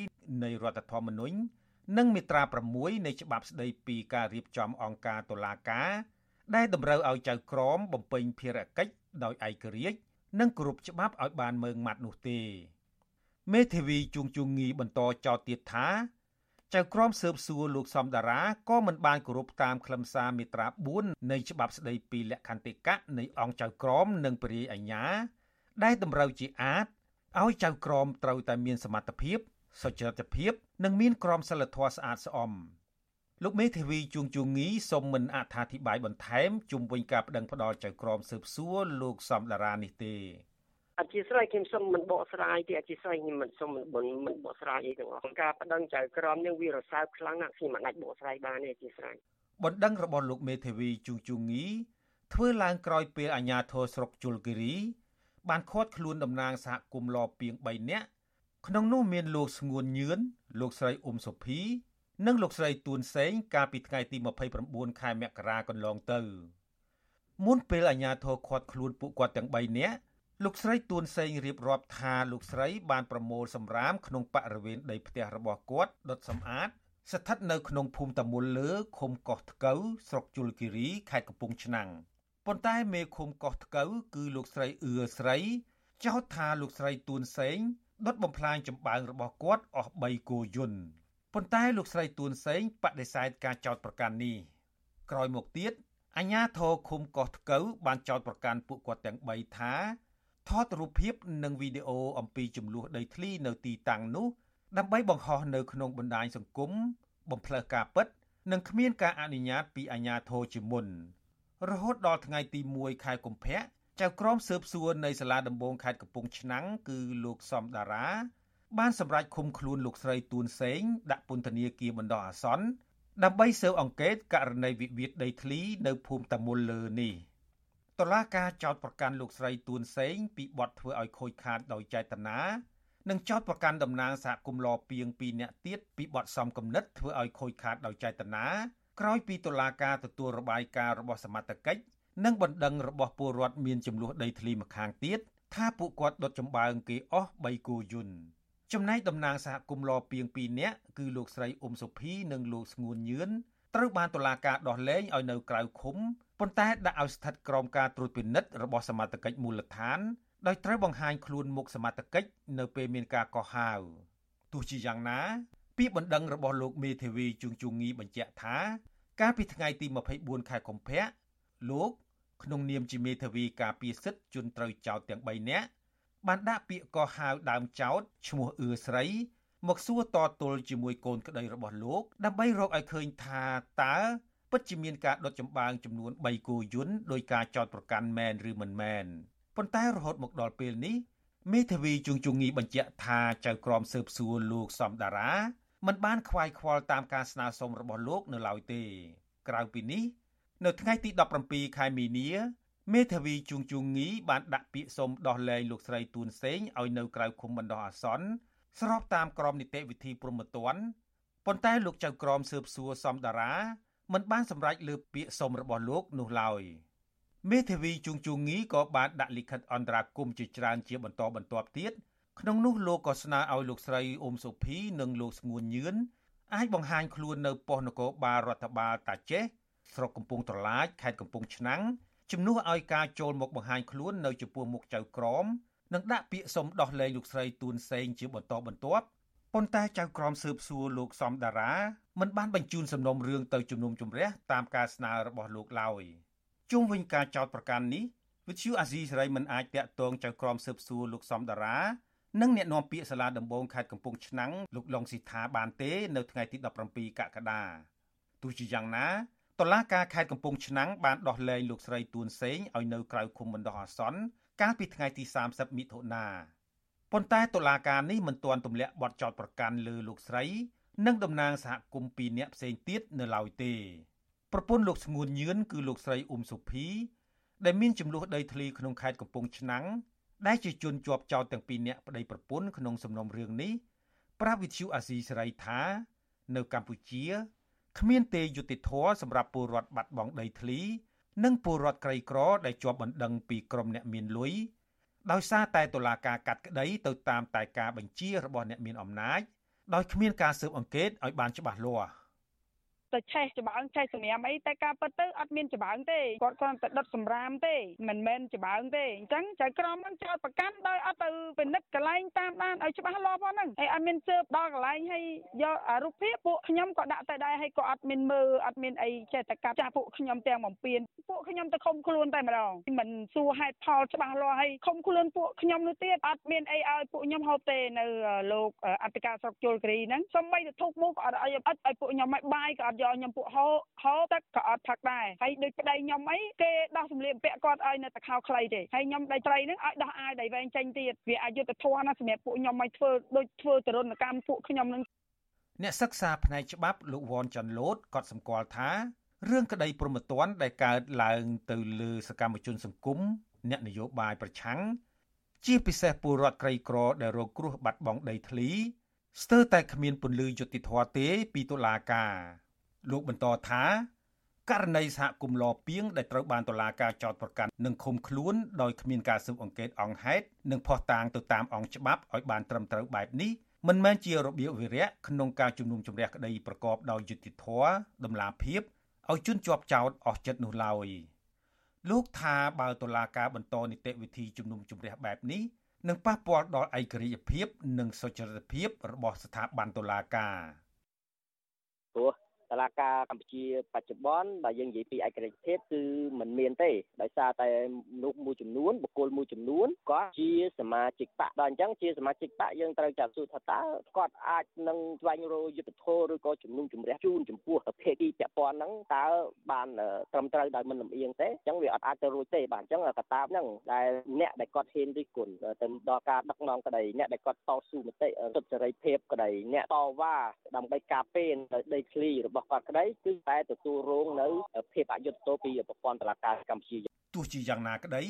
នៃរដ្ឋធម្មនុញ្ញនិងមាត្រា6នៃច្បាប់ស្តីពីការរៀបចំអង្គការតុលាការដែលតម្រូវឲ្យចៅក្រមបំពេញភារកិច្ច ដោយឯករាជ្យនិងគោរពច្បាប់ឲ្យបានម៉ឺងម៉ាត់នោះទេមេធាវីជួងជុងងីបន្តចោទទៀតថាចៅក្រមស៊ើបសួរលោកសំដារាក៏មិនបានគោរពតាមខ្លឹមសារមាត្រា4នៃច្បាប់ស្តីពីលក្ខន្តិកៈនៃអង្គចៅក្រមនិងពរាយអាជ្ញា ដែលតម្រូវជាអាចឲ្យចៅក្រមត្រូវតែមានសមត្ថភាពសុចរិតភាព និងមានក្រមសីលធម៌ស្អាតស្អំ លោកមេធាវីជួងជងងីសូមមិនអត្ថាធិប្បាយបន្ថែមជុំវិញការប្តឹងផ្តល់ចៅក្រមស៊ើបសួរលោកសំដារានេះទេអធិស្ឋានខ្ញុំសូមមិនបកស្រាយទេអធិស្ឋានខ្ញុំមិនសូមមិនមិនបកស្រាយអីទាំងអស់ការប្តឹងចៅក្រមនឹងវារសើបខ្លាំងណាស់ខ្ញុំមិនអាចបកស្រាយបានទេអធិស្ឋានបណ្ដឹងរបស់លោកមេធាវីជួងជងងីធ្វើឡើងក្រោយពេលអាជ្ញាធរស្រុកជលគិរី បានឃាត់ខ្លួនតំណាងសហគមន៍លពីង3នាក់ក្នុងនោះមានលោកស្ងួនញឿនលោកស្រីអ៊ុំសុភី និងលោកស្រីទួនសេងកាលពីថ្ងៃទី29ខែមករាកន្លងទៅមុនពេលអាជ្ញាធរឃាត់ខ្លួនពួកគាត់ទាំង3នាក់លោកស្រីទួនសេងរៀបរាប់ថាលោកស្រីបានប្រមូលសម្រាមក្នុងបរិវេណដីផ្ទះរបស់គាត់ដុតសម្អាតស្ថិតនៅក្នុងភូមិតមូលលើឃុំកោះថ្កូវស្រុកជលគិរីខេត្តកំពង់ឆ្នាំងប៉ុន្តែមេឃុំកោះថ្កូវគឺលោកស្រីអឿស្រីចោទថាលោកស្រីទួនសេងដុតបំផ្លាញចម្បាំងរបស់គាត់អស់3គោយន្ត ប៉ុន្តែលោកស្រីទួនសេងបដិសេធការចោទប្រកាន់នេះក្រោយមកទៀតអាជ្ញាធរឃុំកោះថ្កូវបានចោទប្រកាន់ពួកគាត់ទាំង3ថាថតរូបភាពនិងវីដេអូអំពីចំនួនដីធ្លីនៅទីតាំងនោះដើម្បីបង្ហោះនៅក្នុងបណ្ដាញសង្គមបំភ្លឺការពិត និងគ្មានការអនុញ្ញាតពីអាជ្ញាធរជាមុនរហូតដល់ថ្ងៃទី1ខែកុម្ភៈចៅក្រមស៊ើបសួរនៃសាលាដំបងខេត្តកំពង់ឆ្នាំងគឺលោកសំដារា បានសម្រេចឃុំខ្លួនលោកស្រីទួនសេងដាក់ពន្ធនាគារបណ្ដោះអាសន្នដើម្បីស៊ើបអង្កេតករណីវិវាទដីធ្លីនៅភូមិតាមុលលើនេះតុលាការចោទប្រកាន់លោកស្រីទួនសេងពីបទធ្វើឲ្យខូចខាតដោយចេតនានិងចោទប្រកាន់តំណាងសហគមន៍លពីង2នាក់ទៀតពីបទសំគំនិតធ្វើឲ្យខូចខាតដោយចេតនាក្រោយពីតុលាការទទួលរបាយការណ៍របស់សមត្ថកិច្ចនិងបណ្ដឹងរបស់ពលរដ្ឋមានចំនួនដីធ្លីម្ខាងទៀតថាពួកគាត់ដុតចម្បើងគេអស់3គូយន្ត ចំណែកតំណាងសហគមន៍លពីង2នាក់គឺលោកស្រីអ៊ុំសុភីនិងលោកស្ងួនញឿនត្រូវបានតុលាការដោះលែងឲ្យនៅក្រៅឃុំប៉ុន្តែដាក់ឲ្យស្ថិតក្រោមការត្រួតពិនិត្យរបស់សមត្ថកិច្ចមូលដ្ឋានដោយត្រូវបង្ហាញខ្លួនមុខសមត្ថកិច្ចនៅពេលមានការកោះហៅទោះជាយ៉ាងណាពាក្យបណ្ដឹងរបស់លោកមេធាវីជួងជងងីបញ្ជាក់ថា កាលពីថ្ងៃទី24ខែកុម្ភៈលោក ក្នុងនាមជាមេធាវីការពារសិទ្ធិជនត្រូវចោទទាំង3នាក់ បានដាក់ពាក្យកោះហៅដើមចោទឈ្មោះអឿស្រី មកសួរតទល់ជាមួយកូនក្តីរបស់លោក ដើម្បីរកឲ្យឃើញថាតើពិតជាមានការដុតចម្បាំងចំនួន3គូយន្តដោយការចោទប្រកាន់មែនឬមិនមែនប៉ុន្តែរហូតមកដល់ពេលនេះមេធាវីជួងជងីបញ្ជាក់ថាចៅក្រមស៊ើបសួរលោកសំដារាមិនបានខ្វាយខ្វល់តាមការស្នើសុំរបស់លោកនៅឡើយទេ ក្រៅពីនេះ នៅថ្ងៃទី17ខែមីនា មេធាវីជួងជួងងីបានដាក់ពាក្យសុំដោះលែងលោកស្រីទួនសេងឲ្យនៅក្រៅឃុំបណ្ដោះអាសន្នស្របតាមក្រមនីតិវិធីព្រហ្មទណ្ឌប៉ុន្តែលោកចៅក្រមស៊ើបសួរសំដារាមិនបានសម្រេចលើពាក្យសុំរបស់លោកនោះឡើយមេធាវីជួងជួងងីក៏បានដាក់លិខិតអន្តរាគមន៍ជាច្រើនជាបន្តបន្ទាប់ទៀតក្នុងនោះលោកក៏ស្នើឲ្យលោកស្រីអ៊ុំសុភីនិងលោកស្ងួនញឿនអាចបង្ហាញខ្លួននៅប៉ុស្តិ៍នគរបាលរដ្ឋបាលតាចេះស្រុកកំពង់ត្រឡាចខេត្តកំពង់ឆ្នាំង ជំនួសឲ្យការចូលមកបង្ហាញខ្លួននៅចំពោះមុខចៅក្រមនិងដាក់ពាក្យសុំដោះលែងលោកស្រីទួនសេងជាបន្តបន្ទាប់ប៉ុន្តែចៅក្រមស៊ើបសួរលោកសំដារាមិនបានបញ្ជូនសំណុំរឿងទៅជំនុំជម្រះតាមការស្នើរបស់លោកឡើយជុំវិញការចោទប្រកាន់នេះវិទ្យុអាស៊ីសេរីមិនអាចតាក់ទងចៅក្រមស៊ើបសួរលោកសំដារានិងអ្នកនាំពាក្យសាលាដំបងខេត្តកំពង់ឆ្នាំងលោកឡុងស៊ីថាបានទេ នៅថ្ងៃទី17កក្កដាទោះជាយ៉ាងណា តុលាការខេត្តកំពង់ឆ្នាំងបានដោះលែងលោកស្រីទួនសេងឲ្យនៅក្រៅឃុំបណ្ដោះអាសន្នកាលពីថ្ងៃទី30មិថុនាប៉ុន្តែតុលាការនេះមិនទាន់ទម្លាក់បទចោទប្រកាន់លើលោកស្រី និងតំណាងសហគមន៍2នាក់ផ្សេងទៀតនៅឡើយទេប្រពន្ធលោកស្ងួនញឿនគឺលោកស្រីអ៊ុំសុភី ដែលមានចំនួនដីធ្លីក្នុងខេត្តកំពង់ឆ្នាំងដែលជាជនជាប់ចោទទាំងពីរនាក់ប្តីប្រពន្ធក្នុងសំណុំរឿងនេះប្រាប់វិទ្យុអាស៊ីសេរីថា នៅកម្ពុជា គ្មានទេយុតិធធសម្រាប់ពលរដ្ឋបាត់បង់ដីធ្លី និងពលរដ្ឋក្រីក្រដែលជាប់បណ្ដឹងពីក្រុមអ្នកមានលុយដោយសារតែតុលាការកាត់ក្តីទៅតាមតែការបញ្ជារបស់អ្នកមានអំណាចដោយគ្មានការស៊ើបអង្កេតឲ្យបានច្បាស់លាស់ ទៅឆេះច្បើងឆេះសម្រាមអីតែការពិតទៅអត់មានច្បើងទេគាត់គ្រាន់តែដុតសម្រាមទេមិនមែនច្បើងទេអញ្ចឹងចៅក្រមនឹងចោតប្រកាន់ដោយអត់ទៅពិនិត្យកន្លែងតាមដានឲ្យច្បាស់លាស់ផងហ្នឹងហើយអត់មានជើបដល់កន្លែងហើយយករូបភាពពួកខ្ញុំក៏ដាក់ទៅដែរហើយក៏អត់មានមើលអត់មានអីចេះតែកាប់ចាស់ពួកខ្ញុំទាំងបំពេញពួកខ្ញុំទៅខំខ្លួនតែម្ដងមិនសួរហេតុផលច្បាស់លាស់ហើយខំខ្លួនពួកខ្ញុំនោះទៀតអត់មានអីឲ្យពួកខ្ញុំហូបទេនៅលោកអធិការស្រុកជលគិរីហ្នឹងសំបីទៅធុកមុខក៏អត់ឲ្យអត់ឲ្យពួកខ្ញុំឲ្យបាយក៏អត់យកខ្ញុំពួកហោហោទឹកក៏អត់ផឹកដែរហើយដូចប្តីខ្ញុំអីគេដោះសម្លៀកបំពាក់គាត់ឲ្យនៅតែខោខ្លីទេហើយខ្ញុំដៃត្រីហ្នឹងឲ្យដោះអាវដៃវែងចេញទៀតវាអយុត្តិធម៌ណាសម្រាប់ពួកខ្ញុំឲ្យធ្វើដូចធ្វើទរណកម្មពួកខ្ញុំនឹងអ្នកសិក្សាផ្នែកច្បាប់លោកវ៉ាន់ចាន់ឡូតក៏សម្គាល់ថារឿងក្តីព្រមត្តនដែលកើតឡើងទៅលើសកម្មជនសង្គមអ្នកនយោបាយប្រឆាំងជាពិសេសពលរដ្ឋក្រីក្រដែលរងគ្រោះបាត់បង់ដីធ្លីស្ទើរតែគ្មានពន្លឺយុត្តិធម៌ទេពីតុលាការ លោកបន្តថាករណីសហគមន៍លពីងដែលត្រូវបានតុលាការចោទប្រកាន់និងឃុំខ្លួនដោយគ្មានការស៊ើបអង្កេតអង្គហេតុនិងភ័ស្តុតាងទៅតាមអង្គច្បាប់ឲ្យបានត្រឹមត្រូវបែបនេះមិនមែនជារបៀបវិរៈក្នុងការជំនុំជម្រះក្តីប្រកបដោយយុត្តិធម៌តម្លាភាពឲ្យជនជាប់ចោទអស់ចិត្តនោះឡើយលោកថាបើតុលាការបន្តនីតិវិធីជំនុំជម្រះបែបនេះនឹងប៉ះពាល់ដល់ឯករាជ្យភាព និងសុចរិតភាពរបស់ស្ថាប័នតុលាការព្រោះ តឡាការកម្ពុជាបច្ចុប្បន្នបើយើងនិយាយពីឯករាជ្យភាពគឺมันមានទេដោយសារតែមនុស្សមួយចំនួនបុគ្គលមួយចំនួនគាត់ជាសមាជិកបកដល់អញ្ចឹងជាសមាជិកបកយើងត្រូវចាប់សួរថាតើគាត់អាចនឹងស្វែងរកយុទ្ធធម៌ឬក៏ជំនុំជម្រះជូនចំពោះភាគីពាក់ព័ន្ធហ្នឹងតើបានត្រឹមត្រូវដោយមិនលំអៀងទេអញ្ចឹងវាអត់អាចទៅរួចទេបាទអញ្ចឹងកតាបហ្នឹងដែលអ្នកដែលគាត់ហ៊ានរិះគន់ទៅដល់ការដឹកនាំក្តីអ្នកដែលគាត់តស៊ូមតិសិទ្ធិសេរីភាពក្តីអ្នកតវ៉ាដើម្បីការពារដីធ្លីរបស់របស់គាត់ក្តីគឺតែទទួលរងនៅភាពអយុត្តិធម៌ពីប្រព័ន្ធតុលាការកម្ពុជាទោះជាយ៉ាងណាក្តី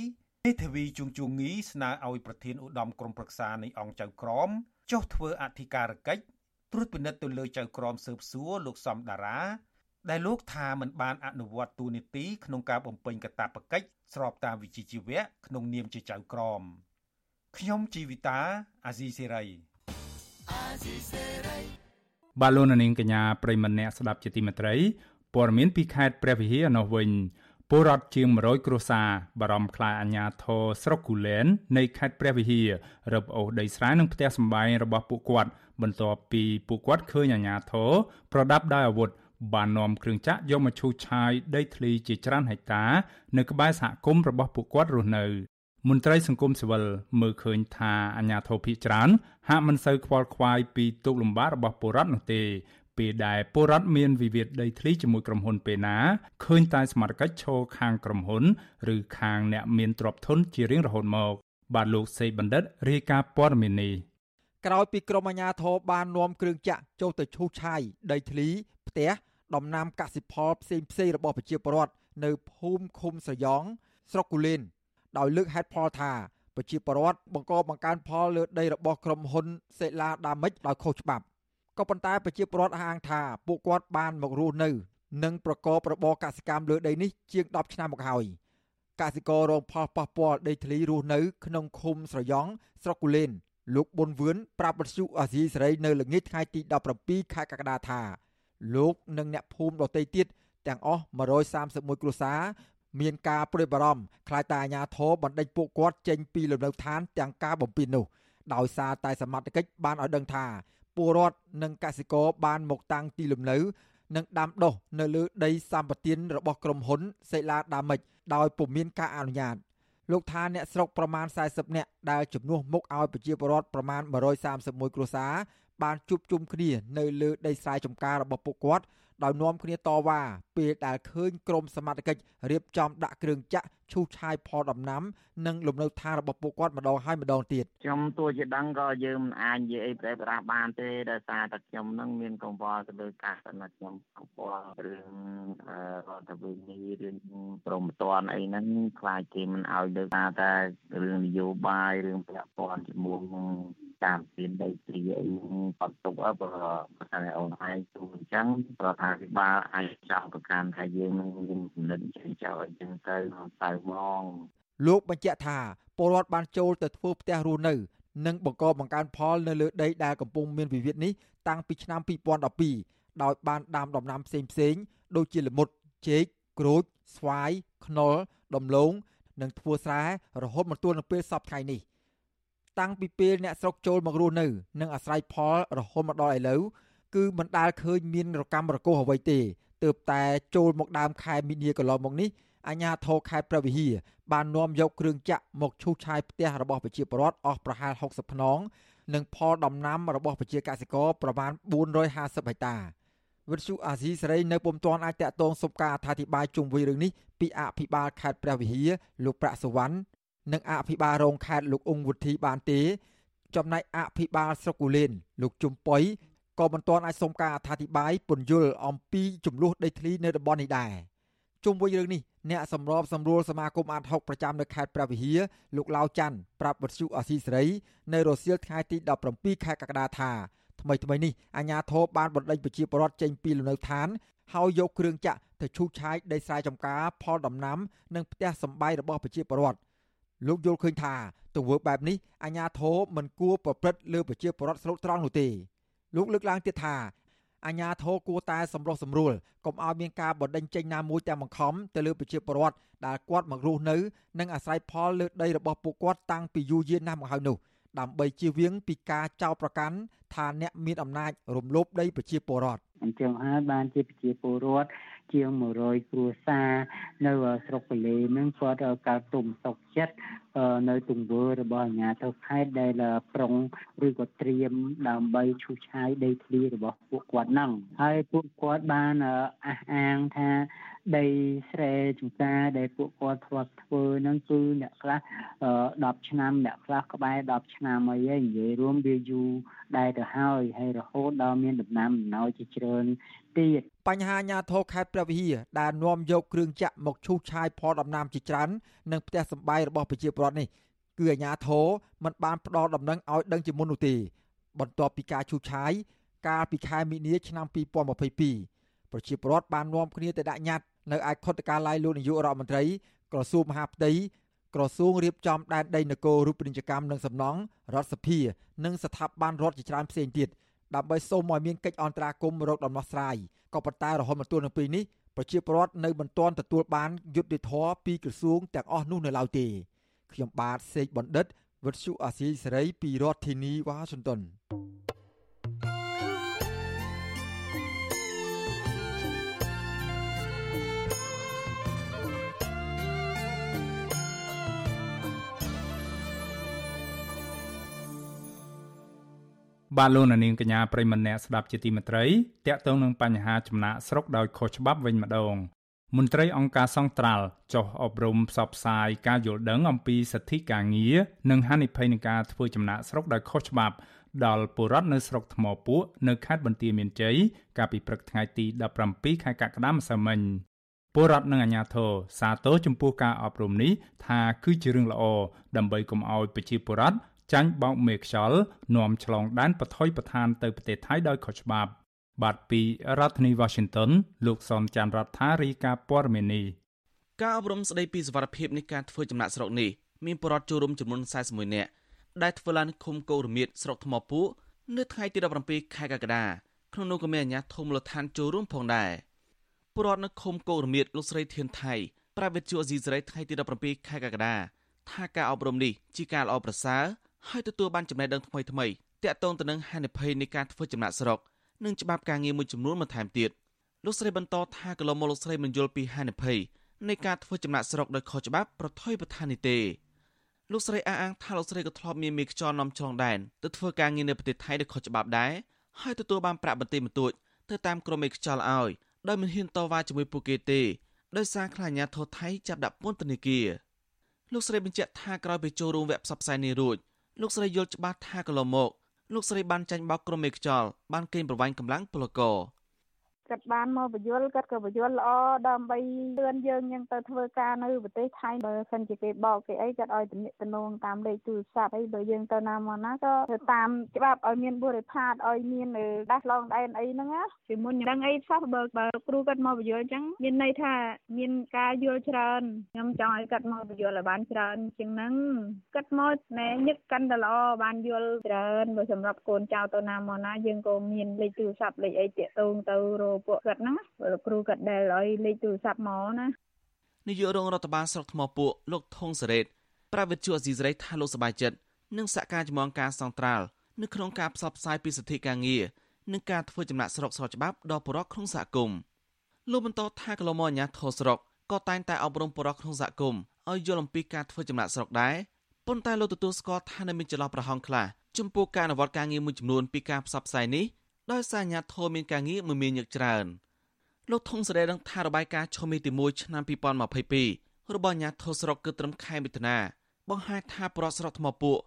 មេធាវីជួងជួងងីស្នើឲ្យប្រធានឧត្តមក្រុមប្រឹក្សានៃអង្គចៅក្រមចុះធ្វើអធិការកិច្ចត្រួតពិនិត្យទៅលើចៅក្រមស៊ើបសួរលោកសំដារាដែលលោកថាមិនបានអនុវត្តទូនីតិក្នុងការបំពេញកាតព្វកិច្ចស្របតាមវិជ្ជាជីវៈក្នុងនាមជាចៅក្រមខ្ញុំជីវិតាអាស៊ីសេរីអាស៊ីសេរី បាទលោកនាងកញ្ញាប្រិមម្នាក់ស្ដាប់ជាទីមេត្រីព័ត៌មានពីខេត្តព្រះវិហារនោះវិញពលរដ្ឋជាង100គ្រួសារបារម្ភខ្លាចអាញាធរស្រុកគូលែននៃខេត្តព្រះវិហាររឹបអូសដីស្រែនិងផ្ទះសម្បែងរបស់ពួកគាត់ បន្ទាប់ពីពួកគាត់ឃើញអាញាធរប្រដាប់ដោយអាវុធបាននាំគ្រឿងចាក់យកមកឈូសឆាយដីធ្លីជាច្រើនហិកតា នៅក្បែរសហគមន៍របស់ពួកគាត់រស់នៅ មន្ត្រីសង្គមស៊ីវិលមើលឃើញថាអាញាធរភិកច្រើន ហាក់មិនសូវខ្វល់ខ្វាយពីទុកលំបាករបស់ពលរដ្ឋនោះទេពេលដែលពលរដ្ឋមានវិវាទដីធ្លីជាមួយក្រុមហ៊ុនពេលណាឃើញតែសមត្ថកិច្ចឈរខាងក្រុមហ៊ុន ឬខាងអ្នកមានទ្រព្យធនជារៀងរហូតមក បាទលោកសេបណ្ឌិតរាយការណ៍ព័ត៌មាននេះក្រោយពីក្រមអាជ្ញាធរបាននាំគ្រឿងចាក់ចូលទៅឈូសឆាយដីធ្លីផ្ទះដំណាំកសិផលផ្សេងផ្សេងរបស់ប្រជាពលរដ្ឋនៅភូមិឃុំស្រយ៉ងស្រុកគូលែន ដោយលើកហេតុផលថាប្រជាពលរដ្ឋបង្កបង្កើនផលលើដីរបស់ក្រុមហ៊ុនសេឡាដាមិចដោយខុសច្បាប់ក៏ប៉ុន្តែប្រជាពលរដ្ឋអះអាងថាពួកគាត់បានមករស់នៅ និងប្រកបរបរកសិកម្មលើដីនេះជាង10ឆ្នាំមកហើយកសិកររងផលប៉ះពាល់ដីធ្លីរស់នៅ ក្នុងឃុំស្រយ៉ងស្រុកគូលែនលោកប៊ុនវឿនប្រាប់បទសុអាស៊ីសេរីនៅល្ងាចថ្ងៃទី17ខែកក្កដាថាលោកនិងអ្នកភូមិដទៃទៀតទាំងអស់131គ្រួសារ មានការព្រួយបារម្ភខ្លាចតែអាញាធរបណ្ដេញពួកគាត់ចេញពីលំនៅឋានទាំងការបំពេញនោះដោយសារតែសមត្ថកិច្ចបានឲ្យដឹងថាពលរដ្ឋនិងកសិករបានមកតាំងទីលំនៅនិងដាំដុះនៅលើដីសម្បត្តិរបស់ក្រុមហ៊ុនសេឡាដាមិចដោយពុំមានការអនុញ្ញាតលោកថាអ្នកស្រុកប្រមាណ40នាក់ដែលជំនួសមុខឲ្យប្រជាពលរដ្ឋប្រមាណ131គ្រួសារបានជួបជុំគ្នានៅលើដីស្រែចម្ការរបស់ពួកគាត់ ដោយនាំគ្នាតវ៉ាពេលដែលឃើញក្រមសមត្ថកិច្ចរៀបចំដាក់គ្រឿងចាក់ឈូសឆាយផលដំណាំនិងលំនៅឋានរបស់ពួកគាត់ម្ដងហើយម្ដងទៀតខ្ញុំទោះជាដឹងក៏យើងមិនអាចនិយាយអីប្រេះប្រាស់បានទេដោយសារតែខ្ញុំនឹងមានកង្វល់ទៅលើការសិនខ្ញុំកង្វល់រឿងរដ្ឋវិនិរឿងព្រមតនអីហ្នឹងខ្លាចគេមិនឲ្យលើកថាតែរឿងនយោបាយរឿងពាក់ព័ន្ធជាមួយនឹងតាមទានដីធ្លីអីបាត់ទុកបើថាអូនឯងទូអញ្ចឹងរដ្ឋាភិបាលអាចចាប់ប្រកាន់ថាយើងនឹងមានគំនិតចេញចោលអញ្ចឹងទៅទៅហ្មងលោកបញ្ជាក់ថាពលរដ្ឋបានចូលទៅធ្វើផ្ទះរស់នៅ និងបង្កបង្កើនផលនៅលើដីដែលកំពុងមានវិវាទនេះតាំងពីឆ្នាំ2012ដោយបានដាំដំណាំផ្សេងផ្សេងដូចជាល្មុតចេកក្រូចស្វាយខ្នុរដំឡូងនិងធ្វើស្រែរហូតមកទល់នឹងពេលសពថ្ងៃនេះតាំងពីពេលអ្នកស្រុកចូលមករស់នៅ និងអាស្រ័យផលរហូតមកដល់ឥឡូវ គឺមិនដាល់ឃើញមានរកម្មរកុសអ្វីទេទើបតែចូលមកដើមខែមីនាកន្លងមកនេះអាជ្ញាធរខេត្តព្រះវិហារបាននាំយកគ្រឿងចាក់មកឈូសឆាយផ្ទះរបស់ប្រជាពលរដ្ឋអស់ប្រហែល60ខ្នងនិងផលដំណាំរបស់ប្រជាកសិករប្រមាណ450ហិកតាវិទ្យុអាស៊ីសេរីនៅពុំទាន់អាចតាក់ទងសុំការអធិប្បាយជុំវិញរឿងនេះពីអភិបាលខេត្តព្រះវិហារលោកប្រាក់សវណ្ណនិងអភិបាលរងខេត្តលោកអ៊ុងវុធីបានទេ ចំណែកអភិបាលស្រុកគូលែនលោកជុំប៉ុយ ក៏មិនទាន់អាចសុំការអធិប្បាយពន្យល់អំពីចំនួនដីធ្លីនៅតំបន់នេះដែរជុំវិញរឿងនេះអ្នកសម្របសម្រួលសមាគមអាត60ប្រចាំនៅខេត្តព្រះវិហារលោកឡាវច័ន្ទប្រាប់វិទ្យុអស៊ីសេរីនៅរសៀលថ្ងៃទី17ខែកក្កដាថាថ្មីថ្មីនេះអាជ្ញាធរបានបណ្ដេញប្រជាពលរដ្ឋចេញពីលំនៅឋានហើយយកគ្រឿងចាក់ទៅឈូសឆាយដីស្រែចម្ការផលដំណាំ និងផ្ទះសម្បែងរបស់ប្រជាពលរដ្ឋលោកយល់ឃើញថាទង្វើបែបនេះអាជ្ញាធរមិនគួរប្រព្រឹត្តលើប្រជាពលរដ្ឋស្រុកត្រង់នោះទេ លោកលើកឡើងទៀតថាអាញាធរគួរតែសម្រុះសម្រួលកុំឲ្យមានការបណ្តេញចេញណាមួយទាំងបង្ខំទៅលើប្រជាពលរដ្ឋដែលគាត់មករស់នៅនិងអាស្រ័យផលលើដីរបស់ពួកគាត់តាំងពីយូរយារណាស់មកហើយនោះដើម្បីជៀសវាងពីការចោទប្រកាន់ថាអ្នកមានអំណាចរំលោភដីប្រជាពលរដ្ឋអញ្ចឹងហើយបានជាប្រជាពលរដ្ឋ ជាង100គ្រួសារនៅស្រុកកលេនឹងគាត់កើតទុំសុកចិត្តនៅទង្វើរបស់អាជ្ញាធរខេត្តដែលប្រុងឬក៏ត្រៀមដើម្បីឈូសឆាយដីធ្លីរបស់ពួកគាត់ហ្នឹងហើយពួកគាត់បានអះអាងថាដីស្រែចម្ការដែលពួកគាត់ធ្លាប់ធ្វើហ្នឹងគឺអ្នកខ្លះ10ឆ្នាំអ្នកខ្លះក្បែរ10ឆ្នាំអីហើយនិយាយរួមវាយូរដែរទៅហើយហើយរហូតដល់មានដំណាំដំណោយជាច្រើនទៀតបញ្ហាអាញាធរខេត្តព្រះវិហារដែលនាំយកគ្រឿងចាក់មកឈូសឆាយផលដំណាំជាច្រើននិងផ្ទះសម្បែងរបស់ប្រជាពលរដ្ឋនេះគឺអាញាធរមិនបានផ្ដល់ដំណឹងឲ្យដឹងជាមុននោះទេបន្ទាប់ពីការឈូសឆាយកាលពីខែមីនាឆ្នាំ2022ប្រជាពលរដ្ឋបាននាំគ្នាទៅដាក់ញត្តិ នៅឯខុទ្ទកាល័យលោកនាយករដ្ឋមន្ត្រីក្រសួងមហាផ្ទៃក្រសួងរៀបចំដែនដីនគររូបនីយកម្មនិងសំណង់រដ្ឋសភា និងស្ថាប័នរដ្ឋជាច្រើនផ្សេងទៀតដើម្បីសូមឲ្យមានកិច្ចអន្តរាគមន៍រកដំណោះស្រាយក៏ប៉ុន្តែរហូតមកទល់នឹងពេលនេះប្រជាពលរដ្ឋនៅមិនទាន់ទទួលបានយុត្តិធម៌ពីក្រសួងទាំងអស់នោះនៅឡើយទេខ្ញុំបាទសេកបណ្ឌិតវិទ្យុអាស៊ីសេរីពីរដ្ឋធានីវ៉ាស៊ីនតោន បាទលោកនាងកញ្ញាប្រិមម្នាក់ស្ដាប់ជាទីមេត្រីតកតងនឹងបញ្ហាចំណាក់ស្រុកដោយខុសច្បាប់វិញម្ដងមន្ត្រីអង្គការសង្ត្រាល់ចុះអប់រំផ្សព្វផ្សាយការយល់ដឹងអំពីសិទ្ធិការងារនិងហានិភ័យនៃការធ្វើចំណាក់ស្រុកដោយខុសច្បាប់ដល់ពលរដ្ឋនៅស្រុកថ្មពួកនៅខេត្តបន្ទាយមានជ័យកាលពីព្រឹកថ្ងៃទី17ខែកក្កដាម្សិលមិញពលរដ្ឋនិងអាជ្ញាធរសាទរចំពោះការអប់រំនេះថាគឺជារឿងល្អដើម្បីកុំឲ្យប្រជាពលរដ្ឋ ចាញ់បោកមេខ្យល់នាំឆ្លងដែនបថុយបឋានទៅប្រទេសថៃដោយខុសច្បាប់ បាទពីរដ្ឋធានី Washington លោកសនចាន់រដ្ឋារីកាព័រមេនីការអប់រំស្ដីពីសវត្ថភាពនៃការធ្វើចំណាក់ស្រុកនេះមានបរិវត្តចូលរួមចំនួន41នាក់ដែលធ្វើឡើងឃុំកោរមៀតស្រុកថ្មពួកនៅថ្ងៃទី17ខែកក្កដាក្នុងនោះក៏មានអាជ្ញាធរមូលដ្ឋានចូលរួមផងដែរពលរដ្ឋនៅឃុំកោរមៀតលោកស្រីធានថៃប្រាវិទ្យាអេស៊ីសេរីថ្ងៃទី17ខែកក្កដាថាការអប់រំនេះជាការល្អប្រសើរ ហើយទទួលបានចំណេះដឹងថ្មីថ្មីតាក់ទងទៅនឹងហានិភ័យនៃការធ្វើចំណាក់ស្រុកនិងច្បាប់ការងារមួយចំនួនបន្ថែមទៀតលោកស្រីបន្តថាកន្លងមកលោកស្រីមិនយល់ពីហានិភ័យនៃការធ្វើចំណាក់ស្រុកដោយខុសច្បាប់ប្រថុយប្រឋាននេះទេលោកស្រីអះអាងថាលោកស្រីក៏ធ្លាប់មានមេខ្យល់នាំឆ្លងដែនទៅធ្វើការងារនៅប្រទេសថៃដោយខុសច្បាប់ដែរហើយទទួលបានប្រាក់បន្តិចបន្តួចទៅតាមក្រុមមេខ្យល់ឲ្យដោយមិនហ៊ានតវ៉ាជាមួយពួកគេទេដោយសារខ្លាចអាញាធរថៃចាប់ដាក់ពន្ធនាគារលោកស្រីបញ្ជាក់ថាក្រោយពីចូលរួមវគ្គផ្សព្វផ្សាយនេះរួច លោកស្រីយល់ច្បាស់ថាកន្លងមកលោកស្រីបានចាញ់បោកក្រុមមេខ្យល់បានកេងប្រវ័ញ្ចកម្លាំងពលករ គាត់បានមកបញ្យលគាត់ក៏បញ្យលល្អដើម្បីលឿនយើងនឹងទៅធ្វើការនៅប្រទេសថៃបើសិនជាគេបោកគេអីគាត់ឲ្យទំនាក់ទំនងតាមលេខទូរស័ព្ទអីបើយើងទៅណាមកណាក៏ទៅតាមច្បាប់ឲ្យមានបុរិផាតឲ្យមានដាស់ឡងដែនអីហ្នឹងណាពីមុនដឹងអីសោះបើបើគ្រូគាត់មកបញ្យលអញ្ចឹងមានន័យថាមានការយល់ច្រើនខ្ញុំចង់ឲ្យគាត់មកបញ្យលឲ្យបានច្រើនជាងហ្នឹងគាត់មកណែញឹកកាន់តែល្អបានយល់ច្រើនបើសម្រាប់កូនចៅទៅណាមកណាយើងក៏មានលេខទូរស័ព្ទលេខអីតាក់ទងទៅរកពួកគាត់ហ្នឹងលោកគ្រូគាត់ដែលឲ្យលេខទូរស័ព្ទមកណានាយករងរដ្ឋបាលស្រុកថ្មពួកលោកថងសារ៉េតប្រាវិទ្យាអេស៊ីសរ៉ៃថាលោកសប្បាយចិត្តនឹងសហការជាមួយអង្គការសង្ត្រាល់នៅក្នុងការផ្សព្វផ្សាយពីសិទ្ធិការងារនិងការធ្វើចំណាក់ស្រុកស្របច្បាប់ដល់ប្រជាក្នុងសហគមន៍លោកបន្តថាកន្លងមកអាញាធរស្រុកក៏តែងតែអប់រំប្រជាក្នុងសហគមន៍ឲ្យយល់អំពីការធ្វើចំណាក់ស្រុកដែរប៉ុន្តែលោកទទួលស្គាល់ថានៅមានចន្លោះប្រហោងខ្លះចំពោះការអនុវត្តការងារមួយចំនួនពីការផ្សព្វផ្សាយនេះ ដោយសារអាញាធរមានការងារមួយមានញឹកច្រើនលោកថងសេរីដឹងថារបាយការណ៍ឈុំមីទី1ឆ្នាំ2022របស់អាញាធរស្រុកគឺត្រឹមខែមិថុនាបង្ហាញថាប្រវត្តិស្រុកថ្មពួក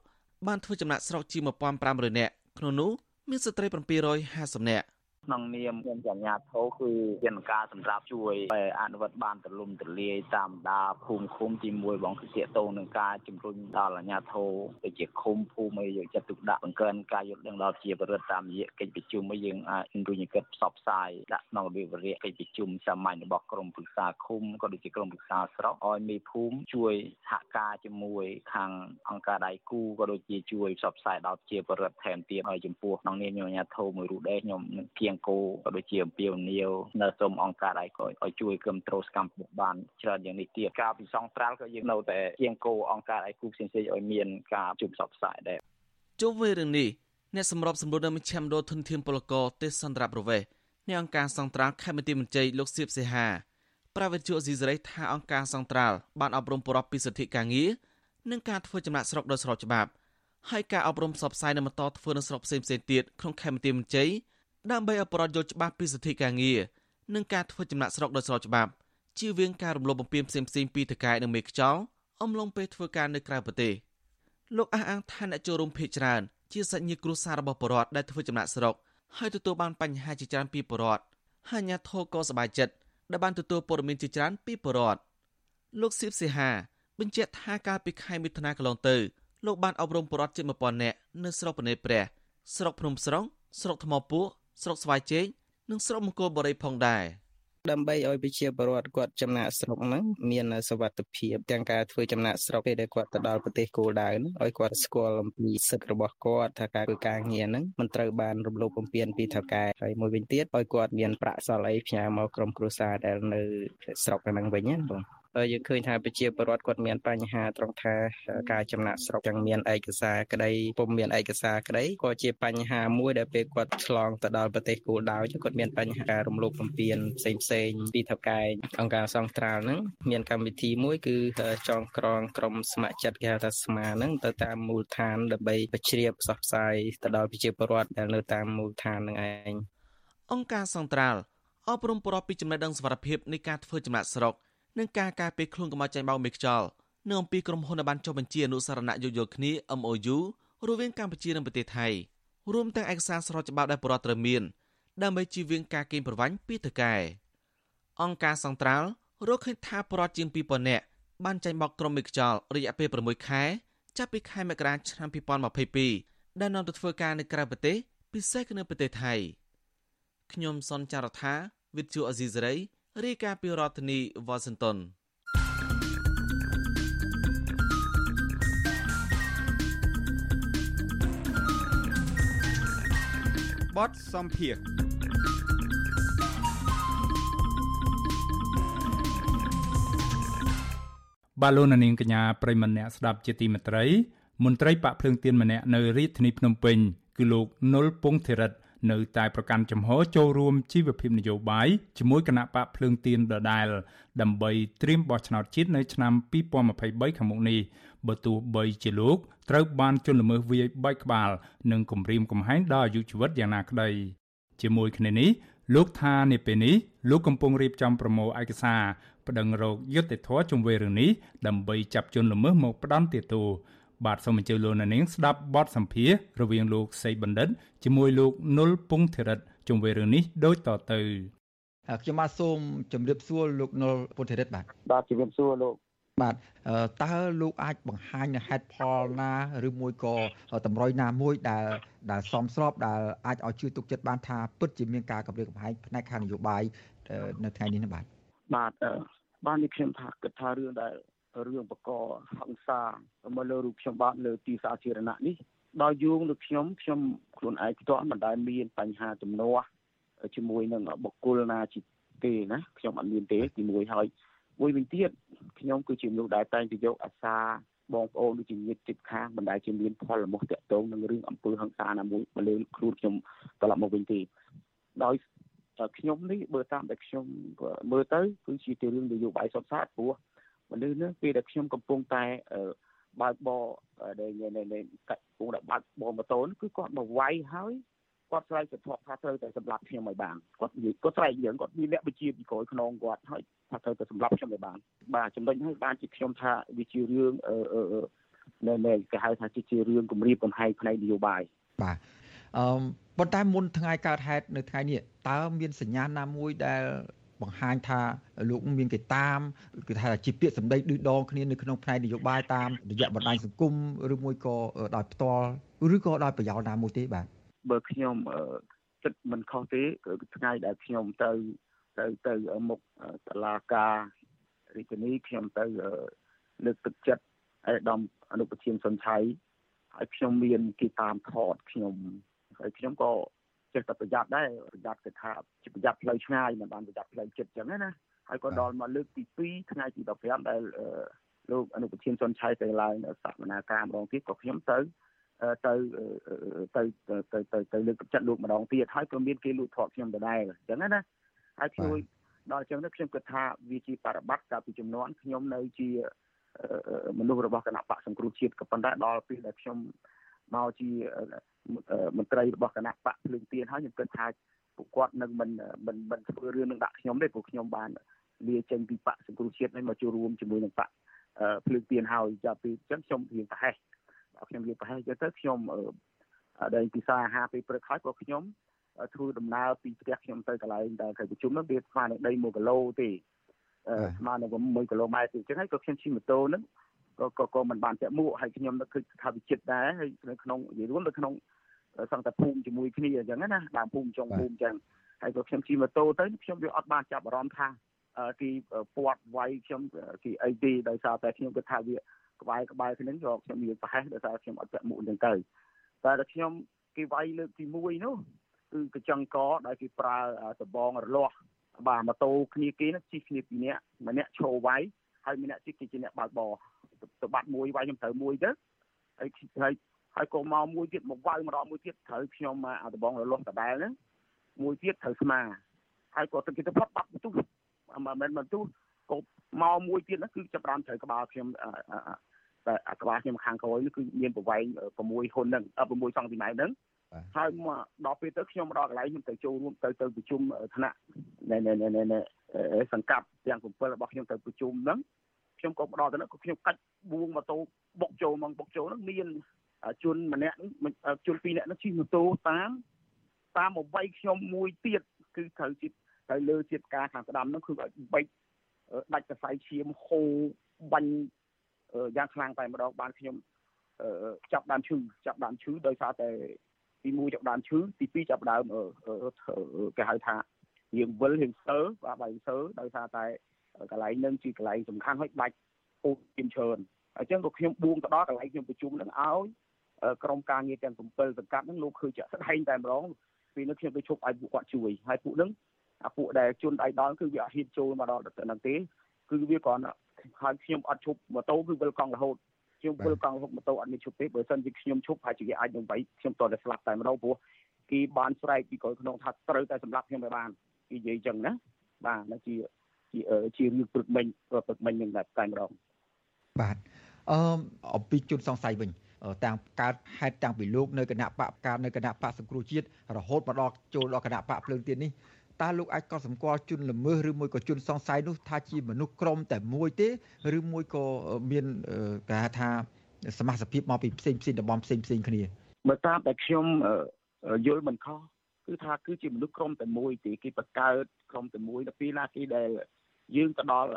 បានធ្វើចំណាក់ស្រុកជាង1500នាក់ក្នុងនោះមានស្ត្រី750នាក់ ក្នុងនាមខ្ញុំជាអាជ្ញាធរគឺយន្តការសម្រាប់ជួយអនុវត្តបានទលំទលាយតាមដាភូមិឃុំទី1បងគឺទាក់ទងនឹងការជំរុញដល់អាជ្ញាធរទៅជាឃុំភូមិអីយកចិត្តទុកដាក់បង្កើនការយល់ដឹងដល់ជាបរិបទតាមរយៈកិច្ចប្រជុំឲ្យយើងអាចជំរុញកិច្ចផ្សព្វផ្សាយដាក់ក្នុងរបៀបវរៈកិច្ចប្រជុំសាមញ្ញរបស់ក្រមប្រឹក្សាឃុំក៏ដូចជាក្រមប្រឹក្សាស្រុកឲ្យមេភូមិជួយសហការជាមួយខាងអង្គការដៃគូក៏ដូចជាជួយផ្សព្វផ្សាយដល់ជាបរិបទថែមទៀតហើយចំពោះក្នុងនាមខ្ញុំអាជ្ញាធរមួយរូបដែរខ្ញុំនឹងគៀងគោក៏ដូចជាអំពាវនាវនៅសូមអង្គការដៃគូឲ្យជួយគ្រប់គ្រងសកម្មភាពបានច្រើនយ៉ាងនេះទៀតការពិសងត្រាល់ក៏យើងនៅតែគៀងគោអង្គការដៃគូផ្សេងៗឲ្យមានការជួបផ្សព្វផ្សាយដែរជុំវិញរឿងនេះអ្នកសម្របសម្រួលនៅមជ្ឈមណ្ឌលធនធានពលករទេសសន្តិប្រវេសនៃអង្គការសង្ត្រាល់ខេមរៈមន្ត្រីលោកសៀបសេហាប្រាវិទ្យាអេស៊ីសរ៉ៃថាអង្គការសង្ត្រាល់បានអប់រំប្រពពីសិទ្ធិការងារនិងការធ្វើចំណាក់ស្រុកដោយស្របច្បាប់ហើយការអប់រំផ្សព្វផ្សាយនៅបន្តធ្វើនៅស្រុកផ្សេងៗទៀតក្នុងខេមរៈមន្ត្រី ដើម្បីឲ្យប្រជាជនយល់ច្បាស់ពីសិទ្ធិការងារនិងការធ្វើចំណាក់ស្រុកដោយស្របច្បាប់ជៀសវាងការរំលោភបំពានផ្សេងៗពីតកែនិងមេខ្យល់អំឡុងពេលធ្វើការនៅក្រៅប្រទេសលោកអះអាងថាអ្នកចូលរួមភេកច្រើនជាសាច់ញាតិគ្រួសាររបស់ប្រជាពលរដ្ឋដែលធ្វើចំណាក់ស្រុកហើយទទួលបានបញ្ហាជាច្រើនពីប្រជាពលរដ្ឋហើយអាញាធរក៏សប្បាយចិត្តដែលបានទទួលព័ត៌មានជាច្រើនពីប្រជាពលរដ្ឋលោកសៀបសេហាបញ្ជាក់ថាកាលពីខែមិថុនាកន្លងទៅលោកបានអប់រំប្រជាពលរដ្ឋជាង1000នាក់នៅស្រុកបនេព្រះស្រុកភ្នំស្រុងស្រុកថ្មពួក ស្រុកស្វាយជែកនិងស្រុកមង្គលបុរីផងដែរដើម្បីឲ្យប្រជាពលរដ្ឋគាត់ចំណាក់ស្រុកហ្នឹងមានសុវត្ថិភាពទាំងការធ្វើចំណាក់ស្រុកពេលដែលគាត់ទៅដល់ប្រទេសគោលដៅហ្នឹងឲ្យគាត់ស្គាល់អំពីសិទ្ធិរបស់គាត់ថាការធ្វើការងារហ្នឹងមិនត្រូវបានរំលោភបំពានពីថៅកែហើយមួយវិញទៀតឲ្យគាត់មានប្រាក់សល់អីផ្ញើមកក្រុមគ្រួសារដែលនៅស្រុកហ្នឹងវិញណាបង យើងឃើញថាប្រជាពលរដ្ឋគាត់មានបញ្ហាត្រង់ថាការចំណាក់ស្រុកទាំងមានឯកសារក្តីពុំមានឯកសារក្តីក៏ជាបញ្ហាមួយដែលពេលគាត់ឆ្លងទៅដល់ប្រទេសគោលដៅគាត់មានបញ្ហារំលោភបំពានផ្សេងផ្សេងពីថៅកែអង្គការសង្ត្រាល់ហ្នឹងមានកម្មវិធីមួយគឺចងក្រងក្រុមស្ម័គ្រចិត្តគេហៅថាស្មាហ្នឹងទៅតាមមូលដ្ឋានដើម្បីបញ្ជ្រាបផ្សព្វផ្សាយទៅដល់ប្រជាពលរដ្ឋដែលនៅតាមមូលដ្ឋានហ្នឹងឯងអង្គការសង្ត្រាល់អប់រំប្រពៃពីចំណេះដឹងសវត្ថភាពនៃការធ្វើចំណាក់ស្រុក និងការការពារខ្លួនកុំឲ្យចាញ់បោកមេខ្យល់នៅអំពីក្រុមហ៊ុនដែលបានចុះបញ្ជីអនុសារណៈយោគយល់គ្នា MOU រវាងកម្ពុជានិងប្រទេសថៃរួមទាំងឯកសារស្របច្បាប់ដែលបរដ្ឋត្រូវមានដើម្បីជៀសវាងការកេងប្រវ័ញ្ចពីថៅកែអង្គការសង្ត្រាល់រកឃើញថាបរដ្ឋជាង2000នាក់បានចាញ់បោកក្រុមមេខ្យល់រយៈពេល6ខែចាប់ពីខែមករាឆ្នាំ2022ដែលនាំទៅធ្វើការនៅក្រៅប្រទេសពិសេសគឺនៅប្រទេសថៃខ្ញុំសនចាររថាវិទ្យុអេស៊ីសរ៉ៃ រាយការណ៍ពីរដ្ឋធានីវ៉ាស៊ីនតោនបតសំភារបាឡូណានាងកញ្ញាប្រិមម្នាក់ស្ដាប់ជាទីមេត្រីមន្ត្រីបាក់ភ្លើងទៀនម្នាក់នៅរាជធានីភ្នំពេញគឺលោកនុលពងធិរិត នៅតែប្រកាន់ចំហចូលរួមជីវភាពនយោបាយជាមួយគណៈបកភ្លើងទៀនដដែល ដើម្បីត្រៀមបោះឆ្នោតជាតិនៅឆ្នាំ2023ខាងមុខនេះបើទោះបីជាលោកត្រូវបានជន់ល្មើសវាយបែកក្បាល និងគំរាមកំហែងដល់អាយុជីវិតយ៉ាងណាក្តីជាមួយគ្នានេះលោកថានាពេលនេះលោកកំពុងរៀបចំប្រមូលឯកសារប្តឹងរកយុត្តិធម៌ជុំវិញរឿងនេះដើម្បីចាប់ជនល្មើសមកផ្ដន់ទោស បាទសូមអញ្ជើញលោកនាងស្ដាប់បទសម្ភាសរវាងលោកសីបណ្ឌិតជាមួយលោកនុលពងធិរិតជុំវិញរឿងនេះដូចតទៅខ្ញុំបាទសូមជម្រាបសួរលោកនុលពុទ្ធិរិទ្ធបាទបាទជម្រាបសួរលោកបាទតើលោកអាចបង្ហាញនៅហេតុផលណាឬមួយក៏តម្រុយណាមួយដែលដែលសមស្របដែលអាចឲ្យជឿទុកចិត្តបានថាពិតជាមានការកម្រិតកំហែងផ្នែកខាងនយោបាយនៅថ្ងៃនេះណាបាទបាទបាននេះខ្ញុំថាគិតថារឿងដែល រឿងបកហង្សាមកលើរូបខ្ញុំបាទលើទីសាធារណៈនេះដល់យោងលើខ្ញុំខ្ញុំខ្លួនឯងផ្ទាល់មិនដែលមានបញ្ហាទំនាស់ជាមួយនឹងបុគ្គលណាជាទេណាខ្ញុំអត់មានទេទីមួយហើយមួយវិញទៀតខ្ញុំគឺជាមនុស្សដែលតែងតែយកអាសាបងប្អូនដូចជាញាតិជិតខាងមិនដែលជាមានផលលំអតាក់ទងនឹងរឿងអំពើហិង្សាណាមួយមកលើខ្លួនខ្ញុំត្រឡប់មកវិញទេដោយខ្ញុំនេះបើតាមតែខ្ញុំមើលទៅគឺជាទីរឿងនយោបាយសុទ្ធសាធព្រោះ មនុស្សនេះពេលដែលខ្ញុំកំពុងតែបើកបរដែលកាច់កំពុងតែបើកបរម៉ូតូគឺគាត់មកវាយហើយគាត់ស្រែកសន្ធប់ថាត្រូវតែសម្លាប់ខ្ញុំឲ្យបានគាត់និយាយគាត់ស្រែកយើងគាត់មានអ្នកបញ្ជាពីក្រោយខ្នងគាត់ហើយថាត្រូវតែសម្លាប់ខ្ញុំឲ្យបានបាទចំណុចនេះបានជាខ្ញុំថាវាជារឿងអឺនៅនៅគេហៅថាជារឿងគម្រាមកំហែងផ្នែកនយោបាយបាទអឺប៉ុន្តែមុនថ្ងៃកើតហេតុនៅថ្ងៃនេះតើមានសញ្ញាណាមួយដែល បង្ហាញថាលោកមានគេតាមគឺថាជាពាក្យសម្ដីឌឺដងគ្នានៅក្នុងផ្នែកនយោបាយតាមរយៈបណ្ដាញសង្គមឬមួយក៏ដោយផ្ទាល់ឬក៏ដោយប្រយោលណាមួយទេបាទបើខ្ញុំគិតមិនខុសទេគឺថ្ងៃដែលខ្ញុំទៅទៅទៅមុខតឡាការរាជធានីខ្ញុំទៅលើកទឹកចិត្តឯកឧត្តមអនុប្រធានសុនឆៃហើយខ្ញុំមានគេតាមថតខ្ញុំហើយខ្ញុំក៏ ចេះតែប្រយ័ត្នដែរប្រយ័ត្នគេថាជាប្រយ័ត្នផ្លូវឆ្ងាយមិនបានប្រយ័ត្នផ្លូវចិត្តអញ្ចឹងណាហើយក៏ដល់មកលើកទី2ថ្ងៃទី15ដែលលោកអនុប្រធានសុនឆៃទៅឡើងសកម្មភាពម្ដងទៀតក៏ខ្ញុំទៅទៅទៅទៅទៅទៅលើកទឹកចិត្តលោកម្ដងទៀតហើយក៏មានគេលូកថតខ្ញុំដដែលអញ្ចឹងណាហើយជួយដល់អញ្ចឹងនេះខ្ញុំគិតថាវាជាបប្របត្តិកាលពីចំនួនខ្ញុំនៅជាមនុស្សរបស់គណៈបកសង្គ្រោះជាតិក៏ប៉ុន្តែដល់ពេលដែលខ្ញុំមកជា មន្ត្រីរបស់គណៈបកភ្លើងទៀនហើយខ្ញុំគិតថាពួកគាត់នឹងមិនមិនមិនធ្វើរឿងនឹងដាក់ខ្ញុំទេព្រោះខ្ញុំបានលាចេញពីបកសង្គ្រោះជាតិនេះមកចូលរួមជាមួយនឹងបកភ្លើងទៀនហើយចាប់ពីអញ្ចឹងខ្ញុំរៀងប្រហែសខ្ញុំរៀងប្រហែសអញ្ចឹងទៅខ្ញុំដែលពិសាអាហារពេលព្រឹកហើយក៏ខ្ញុំធ្វើដំណើរពីផ្ទះខ្ញុំទៅកន្លែងដែលគេប្រជុំនោះវាស្មើនឹងដី1គីឡូទេស្មើនឹង1គីឡូម៉ែត្រទេអញ្ចឹងហើយក៏ខ្ញុំជិះម៉ូតូហ្នឹង ក៏ក៏ក៏មិនបានចាក់មួកហើយខ្ញុំនឹកឃើញថាវិចិត្រដែរហើយនៅក្នុងនិយាយរួមនៅក្នុងសង្កត់ភូមិជាមួយគ្នាអញ្ចឹងណាដើមភូមិចុងភូមិអញ្ចឹងហើយក៏ខ្ញុំជិះម៉ូតូទៅខ្ញុំវាអត់បានចាប់អារម្មណ៍ថាទីពាត់វាយខ្ញុំទីអីទេដោយសារតែខ្ញុំគិតថាវាក្បែរក្បែរគ្នាក៏ខ្ញុំមានប្រហែសដោយសារខ្ញុំអត់ពាក់មួកអញ្ចឹងទៅតែដល់ខ្ញុំគេវាយលើកទី1នោះគឺកញ្ចឹងកដែលគេប្រើដបងរលាស់បាទម៉ូតូគ្នាគេនោះជិះគ្នាពីរនាក់ម្នាក់ឈរវាយ ហើយម្នាក់ជិះគេជាអ្នកបើកបរទៅបាត់មួយវាយខ្ញុំត្រូវមួយទៅហើយហើយហើយក៏មកមួយទៀតមកវាយម្ដងមួយទៀតត្រូវខ្ញុំមកអាដបងរលាស់ដដែលហ្នឹងមួយទៀតត្រូវស្មាហើយក៏ទឹកគេទៅផុតបាត់បន្ទុះមិនមែនបន្ទុះក៏មកមួយទៀតហ្នឹងគឺចាប់បានត្រូវក្បាលខ្ញុំតែអាក្បាលខ្ញុំខាងក្រោយនេះគឺមានប្រវែង6ហ៊ុនហ្នឹង6សង់ទីម៉ែត្រហ្នឹងហើយមកដល់ពេលទៅខ្ញុំមកដល់កន្លែងខ្ញុំទៅចូលរួមទៅទៅប្រជុំថ្នាក់នៃនៃ សង្កាត់ទាំង7របស់ខ្ញុំទៅប្រជុំហ្នឹងខ្ញុំក៏មកដល់ទៅនោះក៏ខ្ញុំកាច់បួងម៉ូតូបុកចូលមកបុកចូលហ្នឹងមានជនម្នាក់ជនពីរនាក់នោះជិះម៉ូតូតាមតាមអវ័យខ្ញុំមួយទៀតគឺត្រូវជិះត្រូវលើជាតិការខាងស្ដាំនោះគឺឲ្យបិចដាច់កសៃឈាមហូរបាញ់យ៉ាងខ្លាំងតែម្ដងបានខ្ញុំចាប់ដើមឈឺចាប់ដើមឈឺដោយសារតែទី1ចាប់ដើមឈឺទី2ចាប់ដើមគេហៅថា រៀងវិលរៀងសើបាទបាយសើដោយសារតែកន្លែងនឹងជាកន្លែងសំខាន់ហើយដាច់ពូជជាច្រើនអញ្ចឹងក៏ខ្ញុំបួងទៅដល់កន្លែងខ្ញុំប្រជុំនឹងឲ្យក្រុមការងារទាំង7សង្កាត់ហ្នឹងលោកឃើញចាក់ស្ដែងតែម្ដងពេលនេះខ្ញុំទៅជប់ឲ្យពួកគាត់ជួយហើយពួកហ្នឹងអាពួកដែលជន់ដៃដល់គឺវាអត់ហ៊ានចូលមកដល់ទៅហ្នឹងទេគឺវាគ្រាន់ហើយខ្ញុំអត់ជប់ម៉ូតូគឺវិលកង់រហូតខ្ញុំវិលកង់រហូតម៉ូតូអត់មានជប់ទេបើមិនជាខ្ញុំជប់ហើយជាអាចនឹងវាយខ្ញុំតតែស្លាប់តែម្ដងព្រោះគេបានស្រែកពីក្រោយក្នុងថាត្រូវតែសម្លាប់ខ្ញុំឲ្យបានគេ និយាយអញ្ចឹងណាបាទនោះជាជាជារឿងព្រឹកមិញព្រឹកមិញនឹងតែម្ដងបាទអឺអំពីជនសង្ស័យវិញតាមកើតហេតុតាំងពីលោកនៅគណៈបកការនៅគណៈបកសង្គ្រោះជាតិរហូតមកដល់ចូលដល់គណៈបកភ្លើងទៀននេះតើលោកអាចក៏សម្គាល់ជនល្មើសឬមួយក៏ជនសង្ស័យនោះថាជាមនុស្សក្រុមតែមួយទេឬមួយក៏មានគេហៅថាសមាជិកមកពីផ្សេងផ្សេងតំបន់ផ្សេងផ្សេងគ្នាបើតាមតែខ្ញុំយល់មិនខុស គឺថាគឺជាមនុស្សក្រុមតែមួយទេគេបង្កើតក្រុមតែមួយដល់ពេលណាគេដែលយើងទៅដល់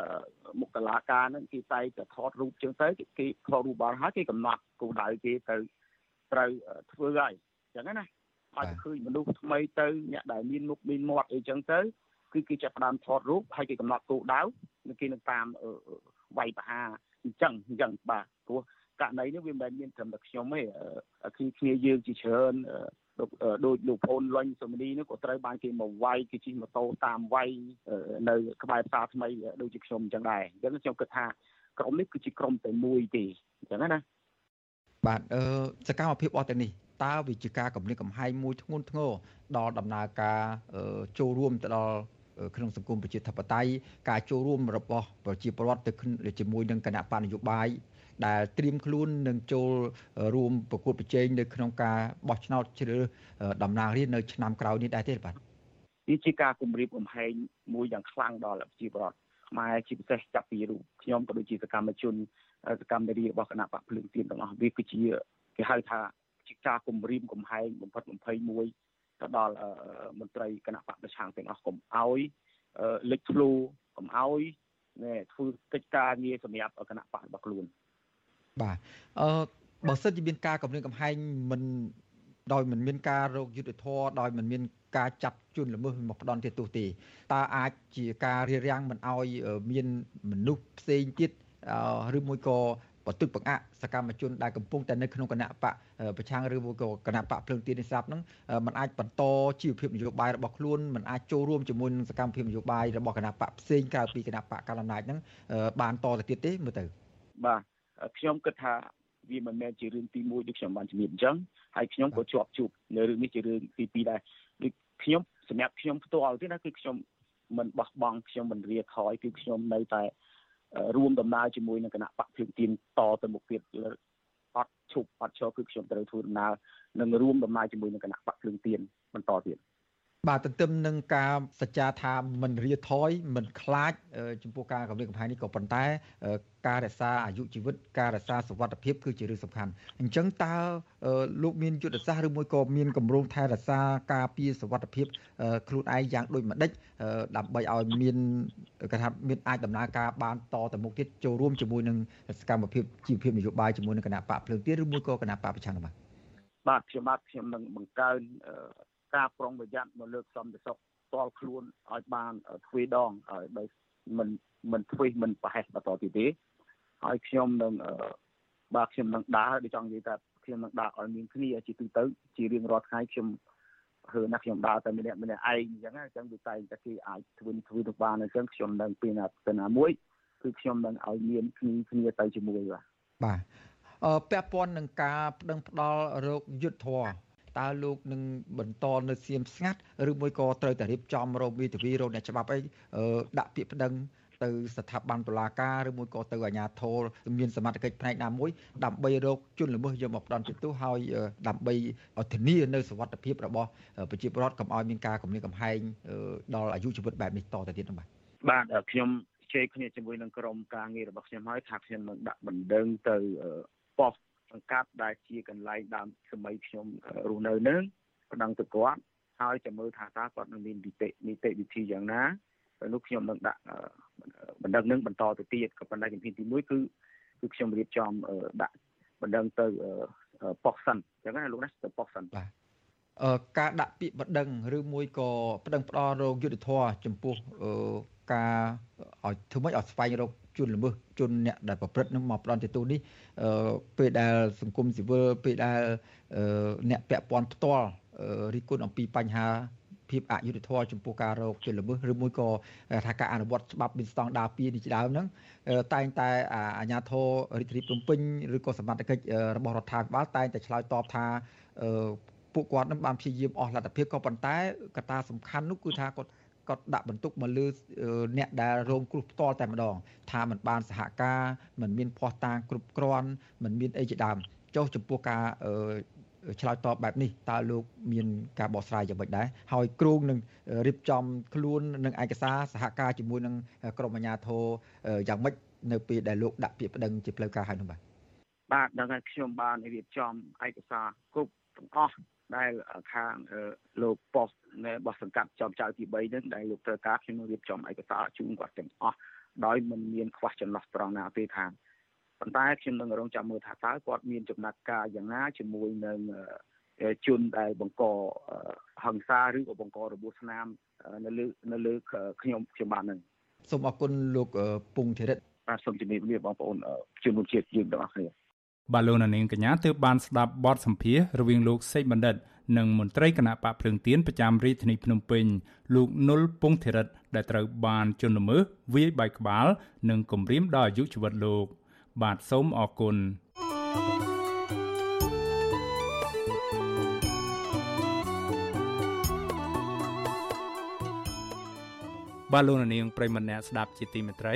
មុខតឡាការហ្នឹងគេតែតែថតរូបចឹងទៅគេថតរូបបានហើយគេកំណត់គោលដៅគេទៅត្រូវធ្វើហើយចឹងណាហើយឃើញមនុស្សថ្មីទៅអ្នកដែលមានមុខមានមាត់អីចឹងទៅគឺគេចាប់ផ្ដើមថតរូបហើយគេកំណត់គោលដៅគេនឹងតាមវាយប្រហារអញ្ចឹងអញ្ចឹងបាទព្រោះករណីនេះវាមិនមែនមានត្រឹមតែខ្ញុំទេគឺគ្នាយើងជាច្រើន ដូចលោកប្អូនលុញសុមនីនេះក៏ត្រូវបានគេមកវាយគេជិះម៉ូតូតាមវាយនៅក្បែរផ្សារថ្មីដូចជាខ្ញុំអញ្ចឹងដែរអញ្ចឹងខ្ញុំគិតថាក្រុមនេះគឺជាក្រុមតែមួយទេអញ្ចឹងណាបាទអឺសកម្មភាពអស់ទាំងនេះតើវិជាការកម្រិតកំហែងមួយធ្ងន់ធ្ងរដល់ដំណើរការចូលរួមទៅដល់ក្នុងសង្គមប្រជាធិបតេយ្យការចូលរួមរបស់ប្រជាពលរដ្ឋទៅជាមួយនឹងគណៈបកនយោបាយ ដែលត្រៀមខ្លួននឹងចូលរួមប្រកួតប្រជែងនៅក្នុងការបោះឆ្នោតជ្រើសតំណាងរាស្ត្រនៅឆ្នាំក្រោយនេះដែរទេបាទវាជាការគម្រាមកំហែងមួយយ៉ាងខ្លាំងដល់ប្រជាពលរដ្ឋខ្មែរជាពិសេសចាប់ពីរូបខ្ញុំក៏ដូចជាសកម្មជនសកម្មនារីរបស់គណៈបកភ្លើងទៀនទាំងអស់វាគឺជាគេហៅថាជាការគម្រាមកំហែងបំផិតបំភ័យមួយទៅដល់មន្ត្រីគណៈបកប្រឆាំងទាំងអស់កុំឲ្យលេចធ្លោកុំឲ្យធ្វើកិច្ចការងារសម្រាប់គណៈបករបស់ខ្លួន បាទអឺបើសិនជាមានការគម្រាមកំហែងមិនដោយមិនមានការរោគយុទ្ធធរដោយមិនមានការចាប់ជនល្មើសមកផ្ដន់ទោសទេតើអាចជាការរារាំងមិនឲ្យមានមនុស្សផ្សេងទៀតឬមួយក៏បន្ទុកបង្អាក់សកម្មជនដែលកំពុងតែនៅក្នុងគណៈបកប្រឆាំងឬមួយក៏គណៈបកភ្លើងទៀននេះស្រាប់ហ្នឹងมันអាចបន្តជីវភាពនយោបាយរបស់ខ្លួនมันអាចចូលរួមជាមួយនឹងសកម្មភាពនយោបាយរបស់គណៈបកផ្សេងក្រៅពីគណៈបកកណ្ដាលអំណាចហ្នឹងបានតទៅទៀតទេមើលទៅបាទ ខ្ញុំគិតថាវាមិនមែនជារឿងទី1ដូចខ្ញុំបានជំរាបអញ្ចឹងហើយខ្ញុំក៏ជាប់ជួបនៅរឿងនេះជារឿងទី2ដែរដូចខ្ញុំសម្រាប់ខ្ញុំផ្ទាល់ទេណាគឺខ្ញុំមិនបោះបង់ខ្ញុំមិនរាថយគឺខ្ញុំនៅតែរួមដំណើរជាមួយនឹងគណៈបកភ្លើងទៀនតទៅមុខទៀតអត់ឈប់អត់ឈរគឺខ្ញុំត្រូវធ្វើដំណើរនិងរួមដំណើរជាមួយនឹងគណៈបកភ្លើងទៀនបន្តទៀត បាទទន្ទឹមនឹងការសច្ចាថាមិនរាថយមិនខ្លាចចំពោះការកម្រិតកំហែងនេះក៏ប៉ុន្តែការរក្សាអាយុជីវិតការរក្សាសុវត្ថិភាពគឺជារឿងសំខាន់អញ្ចឹងតើលោកមានយុទ្ធសាស្ត្រឬមួយក៏មានគម្រោងថែរក្សាការពារសុវត្ថិភាពខ្លួនឯងយ៉ាងដូចម្ដេចដើម្បីឲ្យមានគេថាមានអាចដំណើរការបានតទៅមុខទៀតចូលរួមជាមួយនឹងសកម្មភាពជីវភាពនយោបាយជាមួយនឹងគណៈបកភ្លើងទៀនឬមួយក៏គណៈបកប្រឆាំងបាទបាទខ្ញុំបាទខ្ញុំនឹងបង្កើន ការប្រុងប្រយ័ត្នមកលើកសំតិសុខផ្ទាល់ខ្លួនឲ្យបានទ្វេដងឲ្យបើមិនមិនធ្វេសមិនប្រហែសបន្តទៀតទេហើយខ្ញុំនឹងបាទខ្ញុំនឹងដើរដូចចង់និយាយថាខ្ញុំនឹងដើរឲ្យមានគ្នាជាទូទៅជារៀងរាល់ថ្ងៃខ្ញុំហឺណាខ្ញុំដើរតែម្នាក់ម្នាក់ឯងអញ្ចឹងអញ្ចឹងវាតែតែគេអាចធ្វើធ្វើទៅបានអញ្ចឹងខ្ញុំនឹងពីណាទៅណាមួយគឺខ្ញុំនឹងឲ្យមានគ្នាគ្នាទៅជាមួយបាទបាទអឺពាក់ព័ន្ធនឹងការប្តឹងផ្ដាល់រោគយុទ្ធធរ តើលោកនឹងបន្តនៅសៀមស្ងាត់ឬមួយក៏ត្រូវតែរៀបចំរោគវិទ្យារោគអ្នកច្បាប់អីដាក់ពាក្យប្តឹងទៅស្ថាប័នតុលាការឬមួយក៏ទៅអាជ្ញាធរមានសមត្ថកិច្ចផ្នែកណាមួយដើម្បីរកជនល្មើសយកមកផ្ដន់ទោសហើយដើម្បីធានានៅសុវត្ថិភាពរបស់ប្រជាពលរដ្ឋកុំឲ្យមានការគំរាមកំហែងដល់អាយុជីវិតបែបនេះតទៅទៀតនោះបាទបាទខ្ញុំជែកគ្នាជាមួយនឹងក្រុមការងាររបស់ខ្ញុំហើយថាខ្ញុំនឹងដាក់បណ្ដឹងទៅប៉ុស្តិ៍ ង្កាត់ដែលជាកន្លែងដើមសម័យខ្ញុំរស់នៅនឹងប្តឹងទៅគាត់ហើយចាំមើលថាតើគាត់នឹងមាននីតិនីតិវិធីយ៉ាងណាហើយនោះខ្ញុំនឹងដាក់បណ្ដឹងនឹងបន្តទៅទៀតក៏ប៉ុន្តែជំហានទី1គឺគឺខ្ញុំរៀបចំដាក់បណ្ដឹងទៅប៉ុស្តិ៍សិនអញ្ចឹងណាលោកណាទៅប៉ុស្តិ៍សិនបាទអឺការដាក់ពាក្យបណ្ដឹងឬមួយក៏បណ្ដឹងផ្ដល់រោគយុទ្ធធរចំពោះការឲ្យធ្វើម៉េចឲ្យស្វែងរក ជនល្មើសជនអ្នកដែលប្រព្រឹត្តនឹងមកផ្ដន់ទទូនេះពេលដែលសង្គមស៊ីវិលពេលដែលអ្នកពាក់ព័ន្ធផ្ទាល់រិះគន់អំពីបញ្ហាភាពអយុត្តិធម៌ចំពោះការរកជនល្មើសឬមួយក៏ថាការអនុវត្តច្បាប់មានស្តង់ដារ2នេះជាដើមហ្នឹងតែងតែអាជ្ញាធររាជធានីភ្នំពេញឬក៏សមត្ថកិច្ចរបស់រដ្ឋាភិបាលតែងតែឆ្លើយតបថាពួកគាត់នឹងបានព្យាយាមអស់លទ្ធភាពក៏ប៉ុន្តែកត្តាសំខាន់នោះគឺថាគាត់ គាត់ដាក់បន្ទុកមកលើអ្នកដែលរងគ្រោះផ្ទាល់តែម្ដង ថាมันបានសហការมันមានភ័ស្តុតាងគ្រប់គ្រាន់มันមានអីជាដើមចុះចំពោះការឆ្លើយតបបែបនេះតើលោកមានការបកស្រាយយ៉ាងម៉េចដែរហើយគ្រូនឹងរៀបចំខ្លួននឹងឯកសារសហការជាមួយនឹងក្រមអាជ្ញាធរយ៉ាងម៉េចនៅពេលដែលលោកដាក់ពាក្យប្តឹងជាផ្លូវការហើយនោះបាទបាទដល់ហើយខ្ញុំបានរៀបចំឯកសារគ្រប់ទាំងអស់ ដែលខាងលោកប៉ុស្តិ៍របស់សង្កាត់ចំចៅទី3នឹងដែលលោកត្រូវការខ្ញុំនឹងរៀបចំឯកសារជូនគាត់ទាំងអស់ដោយមិនមានខ្វះចន្លោះត្រង់ណាទេថាប៉ុន្តែខ្ញុំនឹងរងចាំមើលថាតើគាត់មានចំណាត់ការយ៉ាងណាជាមួយនឹងជនដែលបង្កហិង្សាឬក៏បង្ករបួសស្នាមនៅលើនៅលើខ្ញុំខ្ញុំបាននឹងសូមអរគុណលោកពងធិរិតបាទសូមជំរាបលាបងប្អូនជនរួមជាតិយើងទាំងអស់គ្នា បាទលោកនាងកញ្ញាទើបបានស្ដាប់បទសម្ភាសរវាងលោកសេកបណ្ឌិតនិងមន្ត្រីគណៈបកភ្លើងទៀនប្រចាំរាជធានីភ្នំពេញលោកនុលពងធិរិតដែលត្រូវបានជន់ល្មើសវាយបែកក្បាល និងគំរាមដល់អាយុជីវិតលោក បាទសូមអរគុណបាទលោកនាងប្រិមម្នាក់ស្ដាប់ជាទីមេត្រី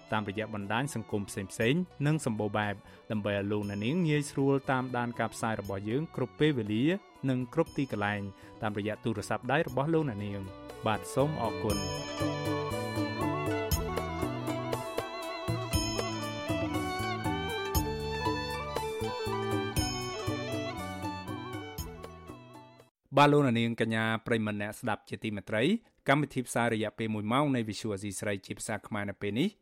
តាមរយៈបណ្ដាញសង្គមផ្សេងៗនិងសម្បូរបែបដើម្បីឲ្យលោកនាងងាយស្រួលតាមដានការផ្សាយរបស់យើងគ្រប់ពេលវេលា និងគ្រប់ទីកន្លែងតាមរយៈទូរស័ព្ទដៃរបស់លោកនាង បាទសូមអរគុណបាទលោកនាងកញ្ញាប្រិមម្នាក់ស្ដាប់ជាទីមេត្រីកម្មវិធីផ្សាយរយៈពេល1ម៉ោងនៃ Visual Asia ស្រីជាភាសាខ្មែរនៅពេលនេះ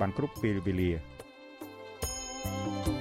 បានគ្រប់ពេលវេលា។